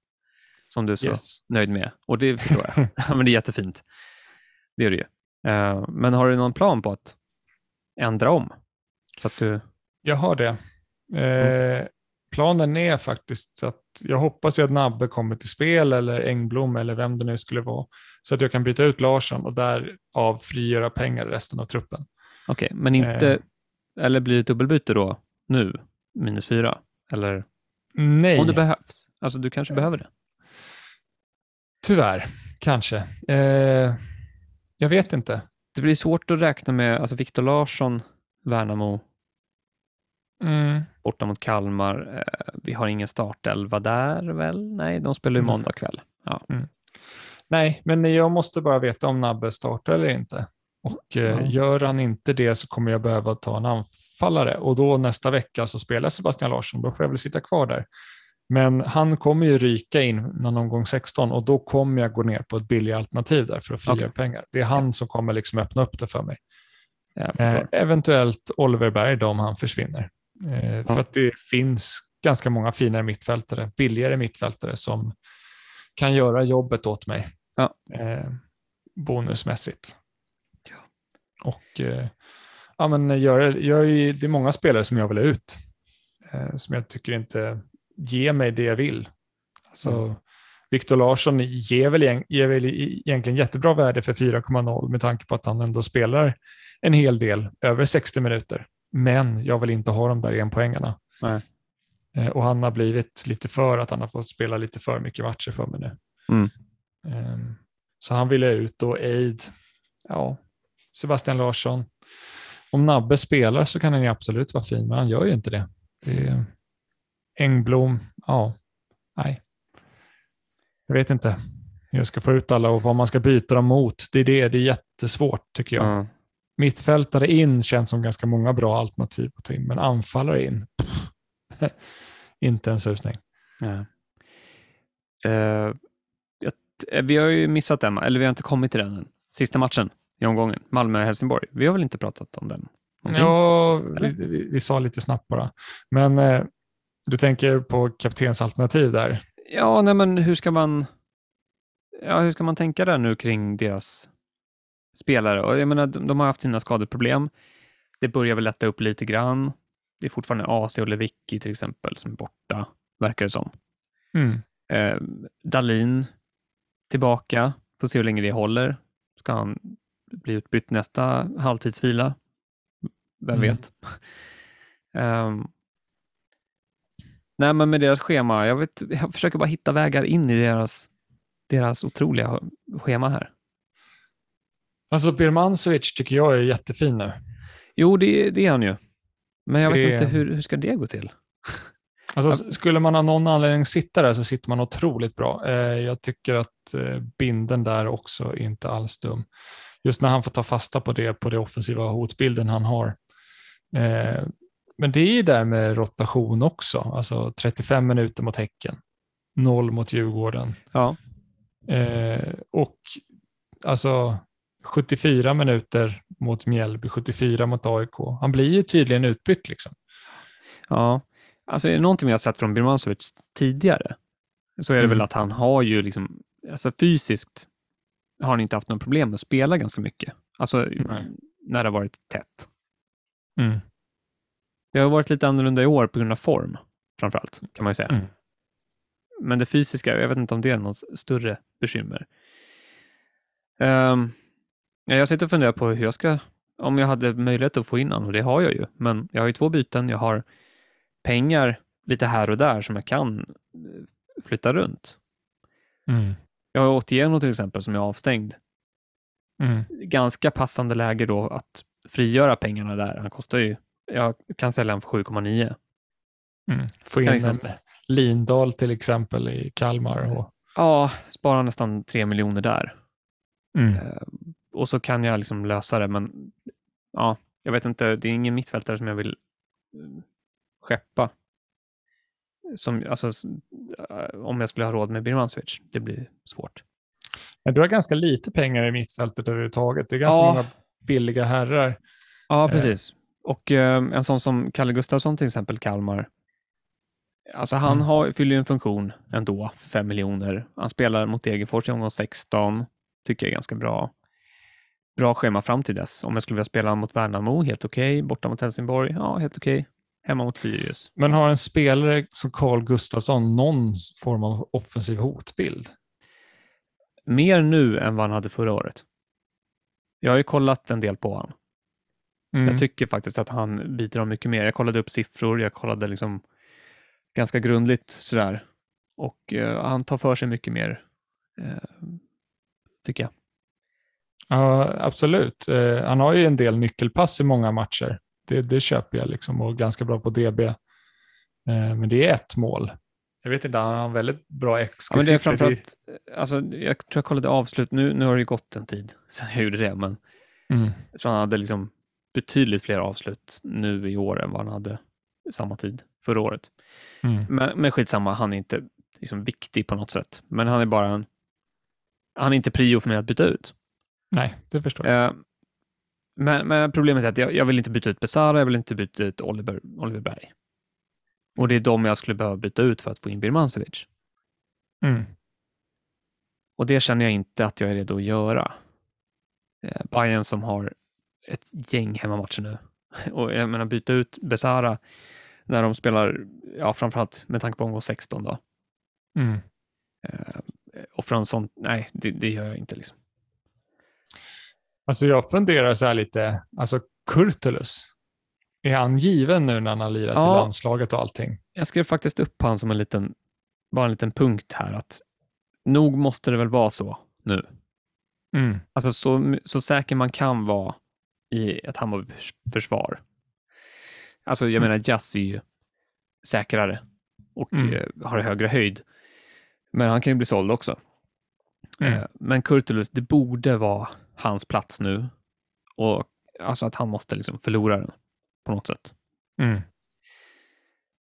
B: som du är så
A: Yes.
B: nöjd med. Och det förstår jag. Ja, men det är jättefint. Det är det ju. Eh, men har du någon plan på att ändra om? Så att du...
A: Jag har det. Eh, planen är faktiskt att jag hoppas ju att Nabbe kommer till spel eller Engblom eller vem det nu skulle vara. Så att jag kan byta ut Larsson och därav frigöra pengar i resten av truppen.
B: Okej, men inte...
A: Eh.
B: Eller blir det dubbelbyte då, nu, minus fyra? Eller
A: Nej,
B: om det behövs? Alltså, du kanske behöver det.
A: Tyvärr. Kanske. Eh, jag vet inte.
B: Det blir svårt att räkna med alltså Viktor Larsson, Värnamo,
A: Mm.
B: borta mot Kalmar. Eh, vi har ingen startelva där väl? Nej, de spelar ju måndag kväll. Ja.
A: Nej, men jag måste bara veta om Nabbe startar eller inte. Och eh, gör han inte det så kommer jag behöva ta en anfallare och då nästa vecka så spelar Sebastian Larsson. Då får jag väl sitta kvar där. Men han kommer ju ryka in någon omgång 16 och då kommer jag gå ner på ett billigare alternativ där för att frigöra
B: Okej.
A: pengar. Det är han som kommer liksom öppna upp det för mig. Eh, eventuellt Oliver Berg då om han försvinner. Eh,
B: Ja.
A: För att det finns ganska många finare mittfältare, billigare mittfältare som kan göra jobbet åt mig
B: Ja.
A: eh, bonusmässigt.
B: Ja.
A: Och eh, ja, men gör, gör, det är många spelare som jag vill ha ut, eh, som jag tycker inte ger mig det jag vill. Alltså,
B: Mm.
A: Viktor Larsson ger väl, ger väl e- egentligen jättebra värde för 4,0 med tanke på att han ändå spelar en hel del, över 60 minuter. Men jag vill inte ha de där enpoängarna.
B: Nej.
A: Eh, Och han har blivit lite för att han har fått spela lite för mycket matcher för mig nu.
B: Mm.
A: Ehm, Så han ville ut och Aid, ja, Sebastian Larsson. Om Nabbe spelar så kan han ju absolut vara fin, men han gör ju inte det. det är Engblom, ja, nej. Jag vet inte hur jag ska få ut alla och vad man ska byta dem mot. Det är det, det är jättesvårt tycker jag.
B: Ja.
A: Mittfältare in känns som ganska många bra alternativ att ta in, men anfallare in, pff, inte en susning.
B: Ja. Eh, jag- eh, vi har ju missat den, eller vi har inte kommit till den än. Sista matchen i omgången, Malmö-Helsingborg. Vi har väl inte pratat om den? Någonting?
A: Ja, vi, vi, vi sa lite snabbt bara. Men eh, du tänker på kaptensalternativ där.
B: Ja, nej men hur ska man ja, hur ska man tänka där nu kring deras spelare? Och jag menar, de, de har haft sina skadeproblem. Det börjar väl lätta upp lite grann. Det är fortfarande AC och Lewicki till exempel som är borta, verkar det som.
A: Mm.
B: Eh, Dalin tillbaka. Får se hur länge det håller. Ska han bli utbytt nästa halvtidsvila? Vem
A: Mm.
B: vet? Ehm, nej, men med deras schema, jag, vet, jag försöker bara hitta vägar in i deras, deras otroliga schema här.
A: Alltså Birmancevic tycker jag är jättefin nu.
B: Jo, det, det är han ju. Men jag vet
A: Det-
B: inte, hur, hur ska det gå till?
A: Alltså, skulle man av någon anledning sitta där så sitter man otroligt bra. Eh, jag tycker att eh, binden där också är inte alls dum. Just när han får ta fasta på det, på det offensiva hotbilden han har. Men det är ju där med rotation också. Alltså 35 minuter mot Häcken, 0 mot Djurgården.
B: Ja,
A: Eh, och alltså 74 minuter mot Mjällby, 74 mot AIK. Han blir ju tydligen utbytt liksom.
B: ja. Alltså är det någonting vi har sett från Birmancevic tidigare så är det väl
A: Mm.
B: att han har ju liksom, alltså fysiskt har han inte haft något problem med att spela ganska mycket. Alltså
A: Nej.
B: när det har varit tätt.
A: Mm.
B: Det har varit lite annorlunda i år på grund av form, framförallt, kan man ju säga.
A: Mm.
B: Men det fysiska, jag vet inte om det är något större bekymmer. Um, jag sitter och funderar på hur jag ska, om jag hade möjlighet att få in honom, och det har jag ju, men jag har ju två byten, jag har pengar lite här och där som jag kan eh, flytta runt.
A: Mm.
B: Jag har Otieno till exempel som är avstängd.
A: Mm.
B: Ganska passande läge då att frigöra pengarna där. Han kostar ju, jag kan sälja honom för 7,9.
A: Mm. Få in
B: liksom.
A: en Lindahl till exempel i Kalmar. Och,
B: Ja, spara nästan 3 miljoner där.
A: mm.
B: Eh, och så kan jag liksom lösa det, men ja, jag vet inte, det är ingen mittfältare som jag vill eh, skeppa. Som, alltså, eh, om jag skulle ha råd med Birmancevic, det blir svårt.
A: Men du har ganska lite pengar i mittfältet överhuvudtaget. Det är ganska
B: Ja.
A: många billiga herrar.
B: Ja, precis. Och eh, en sån som Kalle Gustafsson till exempel, Kalmar, Alltså han
A: Mm.
B: har, fyller ju en funktion ändå, 5 miljoner. Han spelar mot Degerfors i omgång 16, tycker jag är ganska bra. Bra schema fram till dess. Om jag skulle vilja spela mot Värnamo, helt okej. Borta mot Helsingborg, ja, helt okej. Hemma mot Sirius.
A: Men har en spelare som Carl Gustafsson någon form av offensiv hotbild?
B: Mer nu än vad han hade förra året. Jag har ju kollat en del på honom.
A: Mm.
B: Jag tycker faktiskt att han bidrar mycket mer. Jag kollade upp siffror, jag kollade liksom ganska grundligt sådär. Och eh, han tar för sig mycket mer, eh, tycker jag.
A: Ja, absolut. Eh, han har ju en del nyckelpass i många matcher. Det, det köper jag liksom och ganska bra på DB. Eh, men det är ett mål. Jag vet inte, han har en väldigt bra
B: Ja,
A: XG.
B: men det är framförallt, alltså, jag tror jag kollade avslut, nu, nu har det ju gått en tid sedan jag gjorde det, men
A: Mm.
B: jag tror han hade liksom betydligt fler avslut nu i år än vad han hade samma tid förra året.
A: Mm.
B: Men, men skitsamma, han är inte liksom viktig på något sätt. Men han är bara en... Han är inte prio för mig att byta ut.
A: Nej, det förstår jag.
B: Eh, men, men problemet är att jag, jag vill inte byta ut Besara, jag vill inte byta ut Oliver, Oliver Berg. Och det är de jag skulle behöva byta ut för att få in Birmancevic.
A: Mm.
B: Och det känner jag inte att jag är redo att göra. Eh, Bayern som har ett gäng hemmamatcher nu. Och jag menar byta ut Besara när de spelar, ja framförallt med tanke på omgång 16 då.
A: Mm.
B: Eh, och från sånt, nej det, det gör jag inte liksom.
A: Alltså jag funderar så här lite, alltså Kurtulus, är han given nu när han har lirat
B: Ja.
A: i landslaget och allting?
B: Jag skrev faktiskt upp han som en liten, bara en liten punkt här att nog måste det väl vara så nu.
A: Mm.
B: Alltså så, så säker man kan vara i ett Hammarby-försvar. Alltså jag
A: Mm.
B: menar Jazz är ju säkrare och
A: Mm.
B: eh, har högre höjd. Men han kan ju bli såld också.
A: Mm.
B: Eh, men Kurtulus, det borde vara hans plats nu. Och alltså att han måste liksom förlora den på något sätt.
A: Mm.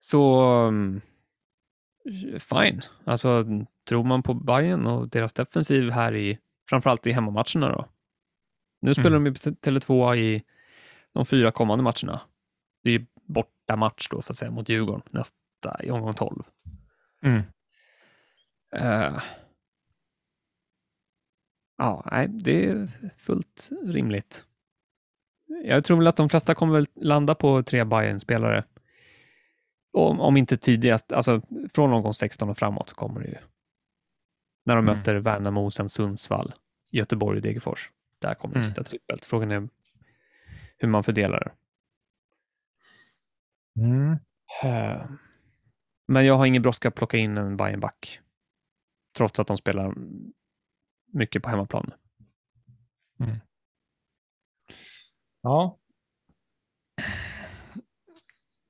B: Så mm, fine. Alltså tror man på Bayern och deras defensiv här i framförallt i hemmamatcherna då. Nu spelar
A: Mm.
B: de ju på Tele2 i de fyra kommande matcherna. Det är ju borta match då så att säga mot Djurgården nästa i omgång 12.
A: Mm.
B: Eh, ja, nej, det är fullt rimligt. Jag tror väl att de flesta kommer väl landa på tre Bayern-spelare. Om, om inte tidigast, alltså från omgång 16 och framåt kommer det ju. När de
A: Mm.
B: möter Värnamo, sen Sundsvall, Göteborg och Degerfors. Där kommer det
A: Mm.
B: sitta trippelt. Frågan är hur man fördelar det.
A: Mm.
B: Eh, Men jag har ingen brådska att plocka in en Bayern-back. Trots att de spelar mycket på hemmaplan.
A: Ja.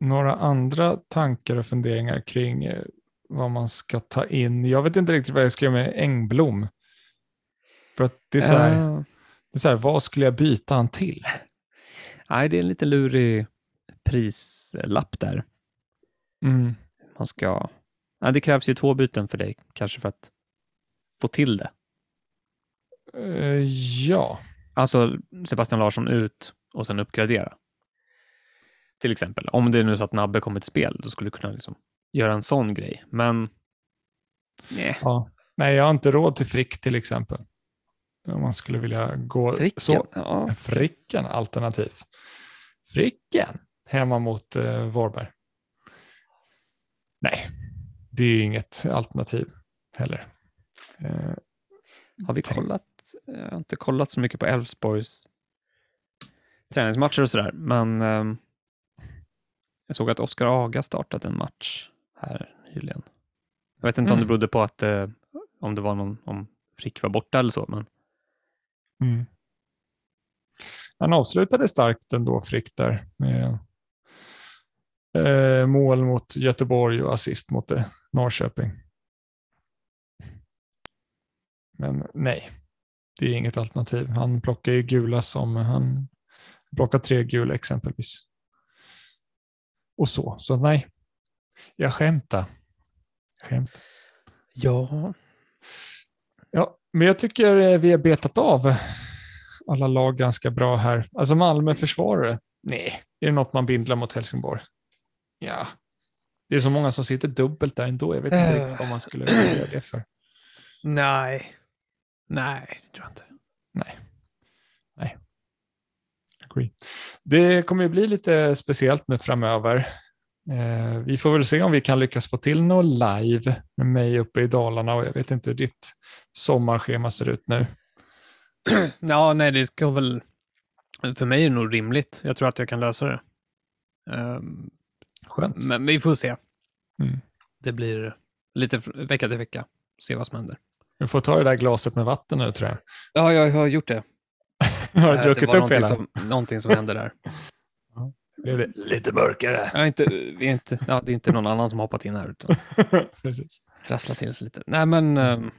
A: Några andra tankar och funderingar kring eh, vad man ska ta in. Jag vet inte riktigt vad jag ska göra med Engblom. För att det är så här, det är så här vad skulle jag byta han till?
B: nej, det är en lite lurig prislapp där.
A: Mm.
B: Man ska... Nej, det krävs ju två byten för dig, kanske för att få till det.
A: Eh, ja.
B: Alltså Sebastian Larsson ut och sen uppgradera. Till exempel. Om det är nu så att Nabbe kommer till spel, då skulle du kunna liksom göra en sån grej. Men nej,
A: ja. Nej, jag har inte råd till Frick till exempel. Om man skulle vilja gå
B: Fricken.
A: så.
B: Ja.
A: Fricken alternativt. Fricken hemma mot eh, Vårberg. Nej, det är ju inget alternativ heller. Eh,
B: Har vi
A: Tänk-
B: kollat? Jag har inte kollat så mycket på Elfsborgs träningsmatcher och sådär, men ehm, jag såg att Oskar Aga startat en match här nyligen. Jag vet inte om det
A: Mm.
B: berodde på att eh, om det var någon, om Frick var borta eller så, men
A: mm. Han avslutade starkt ändå, Frick, där med eh, mål mot Göteborg och assist mot eh, Norrköping. Men nej, det är inget alternativ. Han plockar ju gula som han plockar tre gula exempelvis. Och så, så nej. Jag skämtar. Skämt.
B: ja,
A: Ja, men jag tycker eh, vi har betat av alla lag ganska bra här. Alltså Malmö försvarare. Nej, är det något man bindlar mot Helsingborg? Ja, Det är så många som sitter dubbelt där ändå. Jag vet inte riktigt vad man skulle göra det för.
B: Nej. Nej, det tror jag inte.
A: Agree. Det kommer ju bli lite speciellt nu framöver. Eh, vi får väl se om vi kan lyckas få till något live med mig uppe i Dalarna och jag vet inte hur ditt sommarschema ser ut nu.
B: Ja, nej, det ska väl... För mig är det nog rimligt. Jag tror att jag kan lösa det. Um,
A: Skönt.
B: men vi får se.
A: Mm.
B: Det blir lite vecka till vecka. Se vad som händer.
A: Du får ta det där glaset med vatten nu tror jag.
B: Ja, jag har gjort det.
A: Har
B: Eh,
A: du druckit upp
B: någonting
A: hela?
B: som, någonting som hände där.
A: Blev det lite mörkare?
B: Är inte, vi inte, ja, det är inte någon annan som har hoppat in här, utan
A: Precis.
B: trasslat till sig lite. Nej, men... ehm,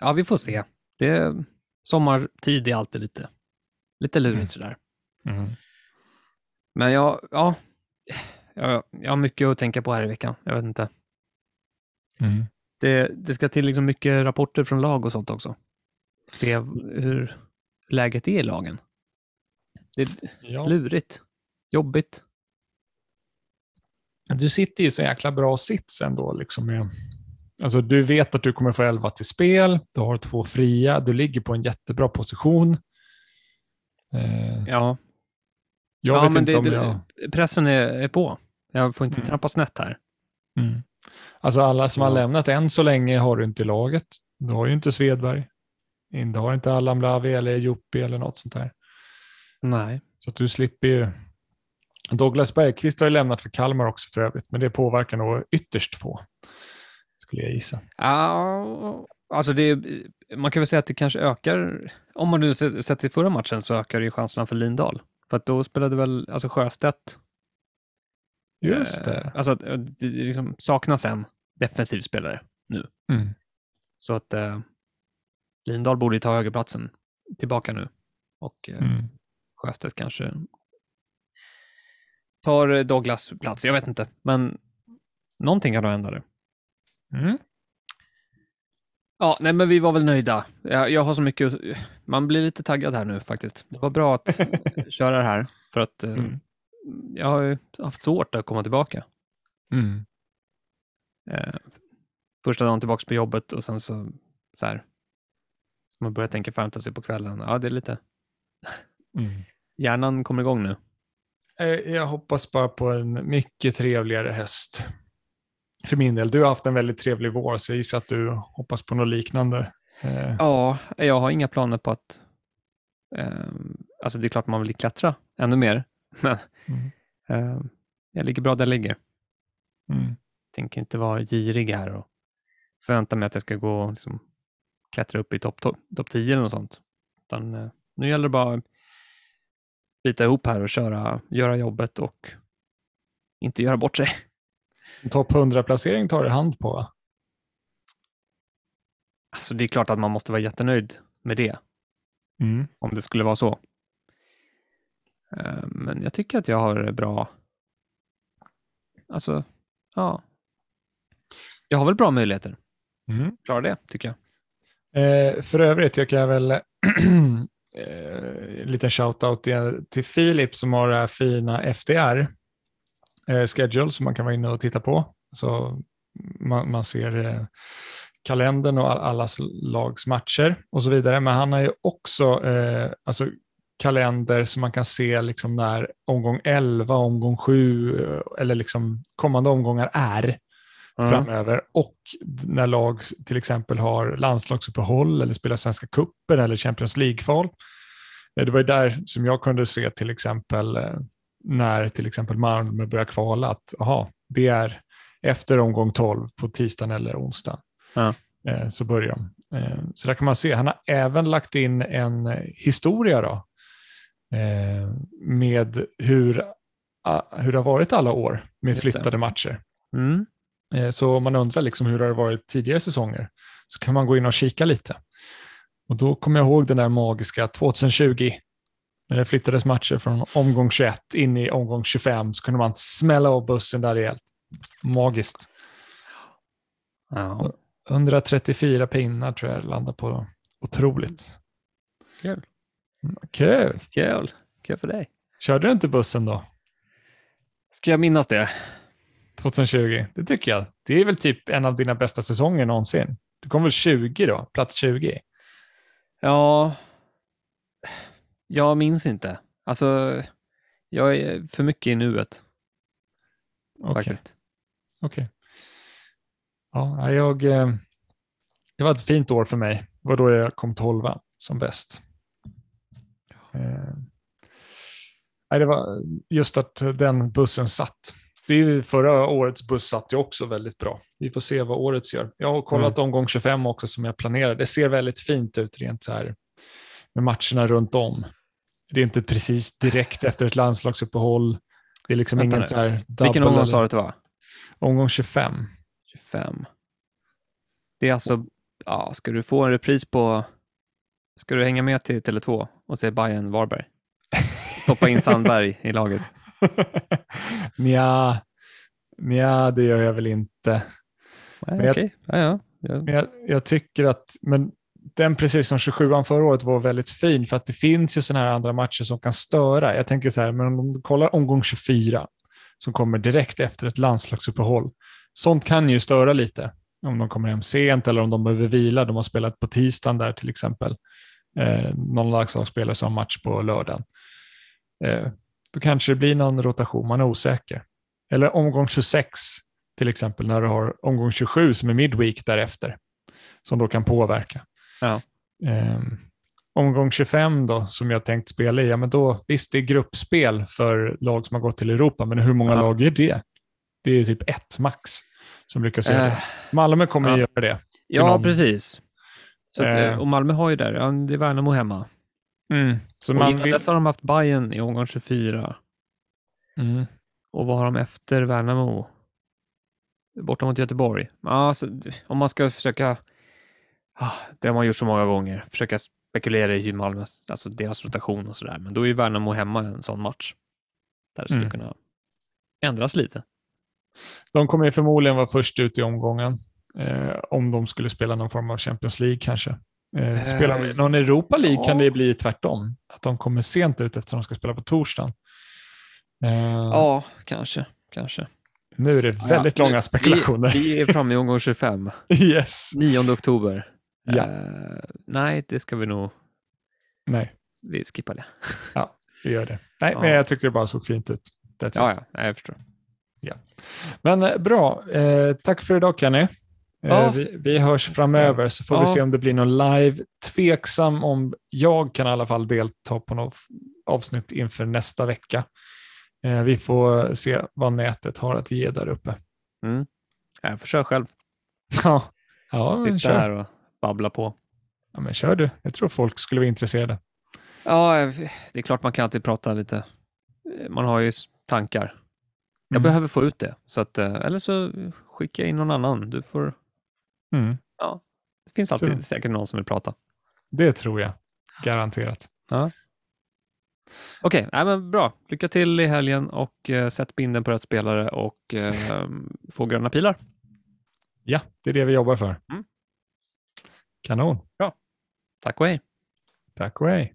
B: ja, vi får se. Det, sommartid är alltid lite, lite lurigt
A: Mm.
B: sådär.
A: Mm.
B: Men jag, ja, jag, jag har mycket att tänka på här i veckan. Jag vet inte.
A: Mm.
B: Det, det ska till liksom mycket rapporter från lag och sånt också. Se hur läget är i lagen. Det är
A: Ja.
B: lurigt. Jobbigt.
A: Du sitter ju så jäkla bra sits ändå. Liksom med, alltså du vet att du kommer få 11 till spel, du har två fria, du ligger på en jättebra position. Eh,
B: Ja,
A: jag
B: ja
A: vet
B: men
A: inte
B: det,
A: om jag...
B: pressen är, är på. Jag får inte
A: Mm.
B: trampa snett här.
A: Mm. Alltså alla som har
B: Ja.
A: lämnat än så länge har du inte i laget. Du har ju inte Svedberg. Du har inte Allan Blavi eller Joppi eller något sånt där.
B: Nej.
A: Så att du slipper ju... Douglas Bergqvist har ju lämnat för Kalmar också för övrigt, men det påverkar nog ytterst få, skulle jag gissa.
B: Ja, alltså det, man kan väl säga att det kanske ökar, om man nu sett i förra matchen så ökar ju chanserna för Lindahl. För att då spelade väl, alltså Sjöstedt,
A: Just
B: eh,
A: det.
B: alltså att eh, det liksom saknas en defensiv spelare.
A: Mm.
B: Så att eh, Lindahl borde ju ta högerplatsen tillbaka nu. Och eh,
A: Mm.
B: Sjöstedt kanske tar eh, Douglas plats, jag vet inte. Men någonting kan nog hända där.
A: Mm.
B: Ja, nej men vi var väl nöjda. Jag, jag har så mycket, man blir lite taggad här nu faktiskt. Det var bra att eh, köra det här, för att eh,
A: Mm.
B: jag har ju haft svårt att komma tillbaka.
A: Mm.
B: Eh, första dagen tillbaka på jobbet och sen så, så här, så man börjar tänka fantasy på kvällen. Ja, det är lite,
A: Mm.
B: Hjärnan kommer igång nu.
A: Eh, Jag hoppas bara på en mycket trevligare höst. För min del, du har haft en väldigt trevlig vår, så jag gissar att du hoppas på något liknande. Eh,
B: Ja, jag har inga planer på att, eh, alltså det är klart man vill klättra ännu mer, men
A: Mm.
B: eh, jag ligger bra där jag ligger.
A: Mm.
B: tänker inte vara girig här och förvänta mig att jag ska gå och liksom klättra upp i topp top, top 10 eller något sånt. Utan, eh, nu gäller det bara att bita ihop här och köra, göra jobbet och inte göra bort sig.
A: Topp 100-placering tar du hand på, va?
B: Alltså det är klart att man måste vara jättenöjd med det,
A: Mm.
B: om det skulle vara så. Eh, Men jag tycker att jag har bra, alltså, ja. Jag har väl bra möjligheter.
A: Mm.
B: Klara det, tycker jag.
A: Eh, för övrigt, jag kan väl eh, en liten shout-out till, Filip som har det här fina FDR eh, schedule som man kan vara inne och titta på. Så man, man ser eh, kalendern och all, allas lags matcher och så vidare. Men han har ju också eh, alltså, kalender som man kan se liksom när omgång 11, omgång 7 eh, eller liksom kommande omgångar är
B: Mm.
A: framöver och när lag till exempel har landslagsuppehåll eller spelar Svenska cupen eller Champions League-kval. Eh, Det var ju där som jag kunde se till exempel eh, när till exempel Malmö börjar kvala att aha, det är efter omgång 12 på tisdagen eller onsdagen. Eh, Så börjar de. Så där kan man se, han har även lagt in en historia då, med hur, ah, hur det har varit alla år med
B: Just det.
A: flyttade matcher.
B: Mm.
A: Eh, Så om man undrar liksom hur det har varit tidigare säsonger så kan man gå in och kika lite. Och då kommer jag ihåg den där magiska 2020 när det flyttades matcher från omgång 21 in i omgång 25 så kunde man smälla av bussen där rejält. Magiskt.
B: Ja.
A: 134 pinnar tror jag landar på. Otroligt.
B: Kul.
A: Mm, Kul.
B: Kul. Kul för dig.
A: Körde du inte bussen då?
B: Ska jag minnas det?
A: 2020, det tycker jag. Det är väl typ en av dina bästa säsonger någonsin. Du kom väl 20 då, plats 20?
B: Ja, jag minns inte. Alltså, jag är för mycket i nuet.
A: Okej.
B: Faktiskt.
A: Okej. Ja, jag, eh, det var ett fint år för mig. Det var då jag kom 12 som bäst. Eh, nej, det var just att den bussen satt. Det är ju förra årets buss satt ju också väldigt bra. Vi får se vad årets gör. Jag har kollat omgång 25 också som jag planerade. Det ser väldigt fint ut rent så här med matcherna runt om. Det är inte precis direkt efter ett landslagsuppehåll. Det är liksom
B: Vänta
A: ingen
B: nu.
A: så här
B: Vilken omgång sa du att det var?
A: Omgång 25.
B: 25. Det är alltså, ja, ska du få en repris på, ska du hänga med till Tele2 och se Bayern Varberg? Stoppa in Sandberg i laget.
A: Nja, nja, det gör jag väl inte.
B: Nej,
A: Men jag-
B: Okej, ja, ja.
A: Men jag, jag tycker att men den, precis som 27an förra året, var väldigt fin för att det finns ju sådana här andra matcher som kan störa. Jag tänker så här, men om du kollar omgång 24 som kommer direkt efter ett landslagsuppehåll. Sånt kan ju störa lite om de kommer hem sent eller om de behöver vila. De har spelat på tisdagen där till exempel. Eh, någon landslagsspelare som har match på lördagen. Eh, då kanske det blir någon rotation, man är osäker. Eller omgång 26 till exempel när du har omgång 27 som är midweek därefter som då kan påverka.
B: Ja.
A: Ehm, omgång 25 då, som jag tänkt spela i, ja men då, visst det är gruppspel för lag som har gått till Europa, men hur många
B: Ja.
A: lag är det? Det är typ ett max som lyckas göra
B: Eh,
A: det. Malmö kommer
B: ja.
A: ju göra det.
B: ja,
A: någon.
B: precis. Så att,
A: Eh.
B: och Malmö har ju där, ja, det är Värnamo hemma.
A: Så
B: Och
A: man vill...
B: dess har de haft Bayern i omgång 24.
A: Mm.
B: Och vad har de efter Värnamo? Borta mot Göteborg. Alltså, om man ska försöka, ah, det har man gjort så många gånger, försöka spekulera i hur Malmö, alltså deras rotation och sådär. Men då är ju Värnamo hemma en sån match. Där det skulle
A: Mm.
B: kunna ändras lite.
A: De kommer ju förmodligen vara först ut i omgången. Eh, om de skulle spela någon form av Champions League kanske. Eh, spelar de
B: Eh,
A: någon Europa League
B: ja.
A: kan det bli tvärtom. Att de kommer sent ut eftersom de ska spela på torsdagen. Eh,
B: Ja, kanske, kanske.
A: Nu är det väldigt
B: Ja,
A: långa spekulationer.
B: Vi, vi är framme i omgång 25,
A: yes.
B: 9 oktober.
A: Ja.
B: Eh, nej, det ska vi nog,
A: Nej,
B: vi skippar det.
A: vi gör det. Nej,
B: Ja.
A: men jag tyckte det bara såg fint ut. That's
B: Ja,
A: it.
B: ja, jag förstår.
A: Men eh, bra. Eh, tack för idag Kenny. Eh,
B: Ja.
A: vi, vi hörs framöver så får vi
B: Ja.
A: se om det blir någon live. Tveksam om jag kan i alla fall delta på något avsnitt inför nästa vecka. Eh, vi får se vad nätet har att ge där uppe.
B: Mm. Jag får köra själv.
A: Ja, ja
B: Sitta
A: kör.
B: här och babbla på.
A: Ja, men kör du. Jag tror folk skulle vara intresserade.
B: Ja, det är klart man kan alltid prata lite. Man har ju tankar. Jag
A: Mm.
B: behöver få ut det. Så att, eh, eller så skickar jag in någon annan. Du får,
A: Mm,
B: det finns alltid
A: Så.
B: säkert någon som vill prata.
A: det tror jag. Garanterat.
B: Okej, nej, men bra. Lycka till i helgen och eh, sätt binden på rätt spelare och eh, få gröna pilar.
A: Ja, det är det vi jobbar för.
B: Mm.
A: Kanon.
B: Tack och hej.
A: Tack och hej.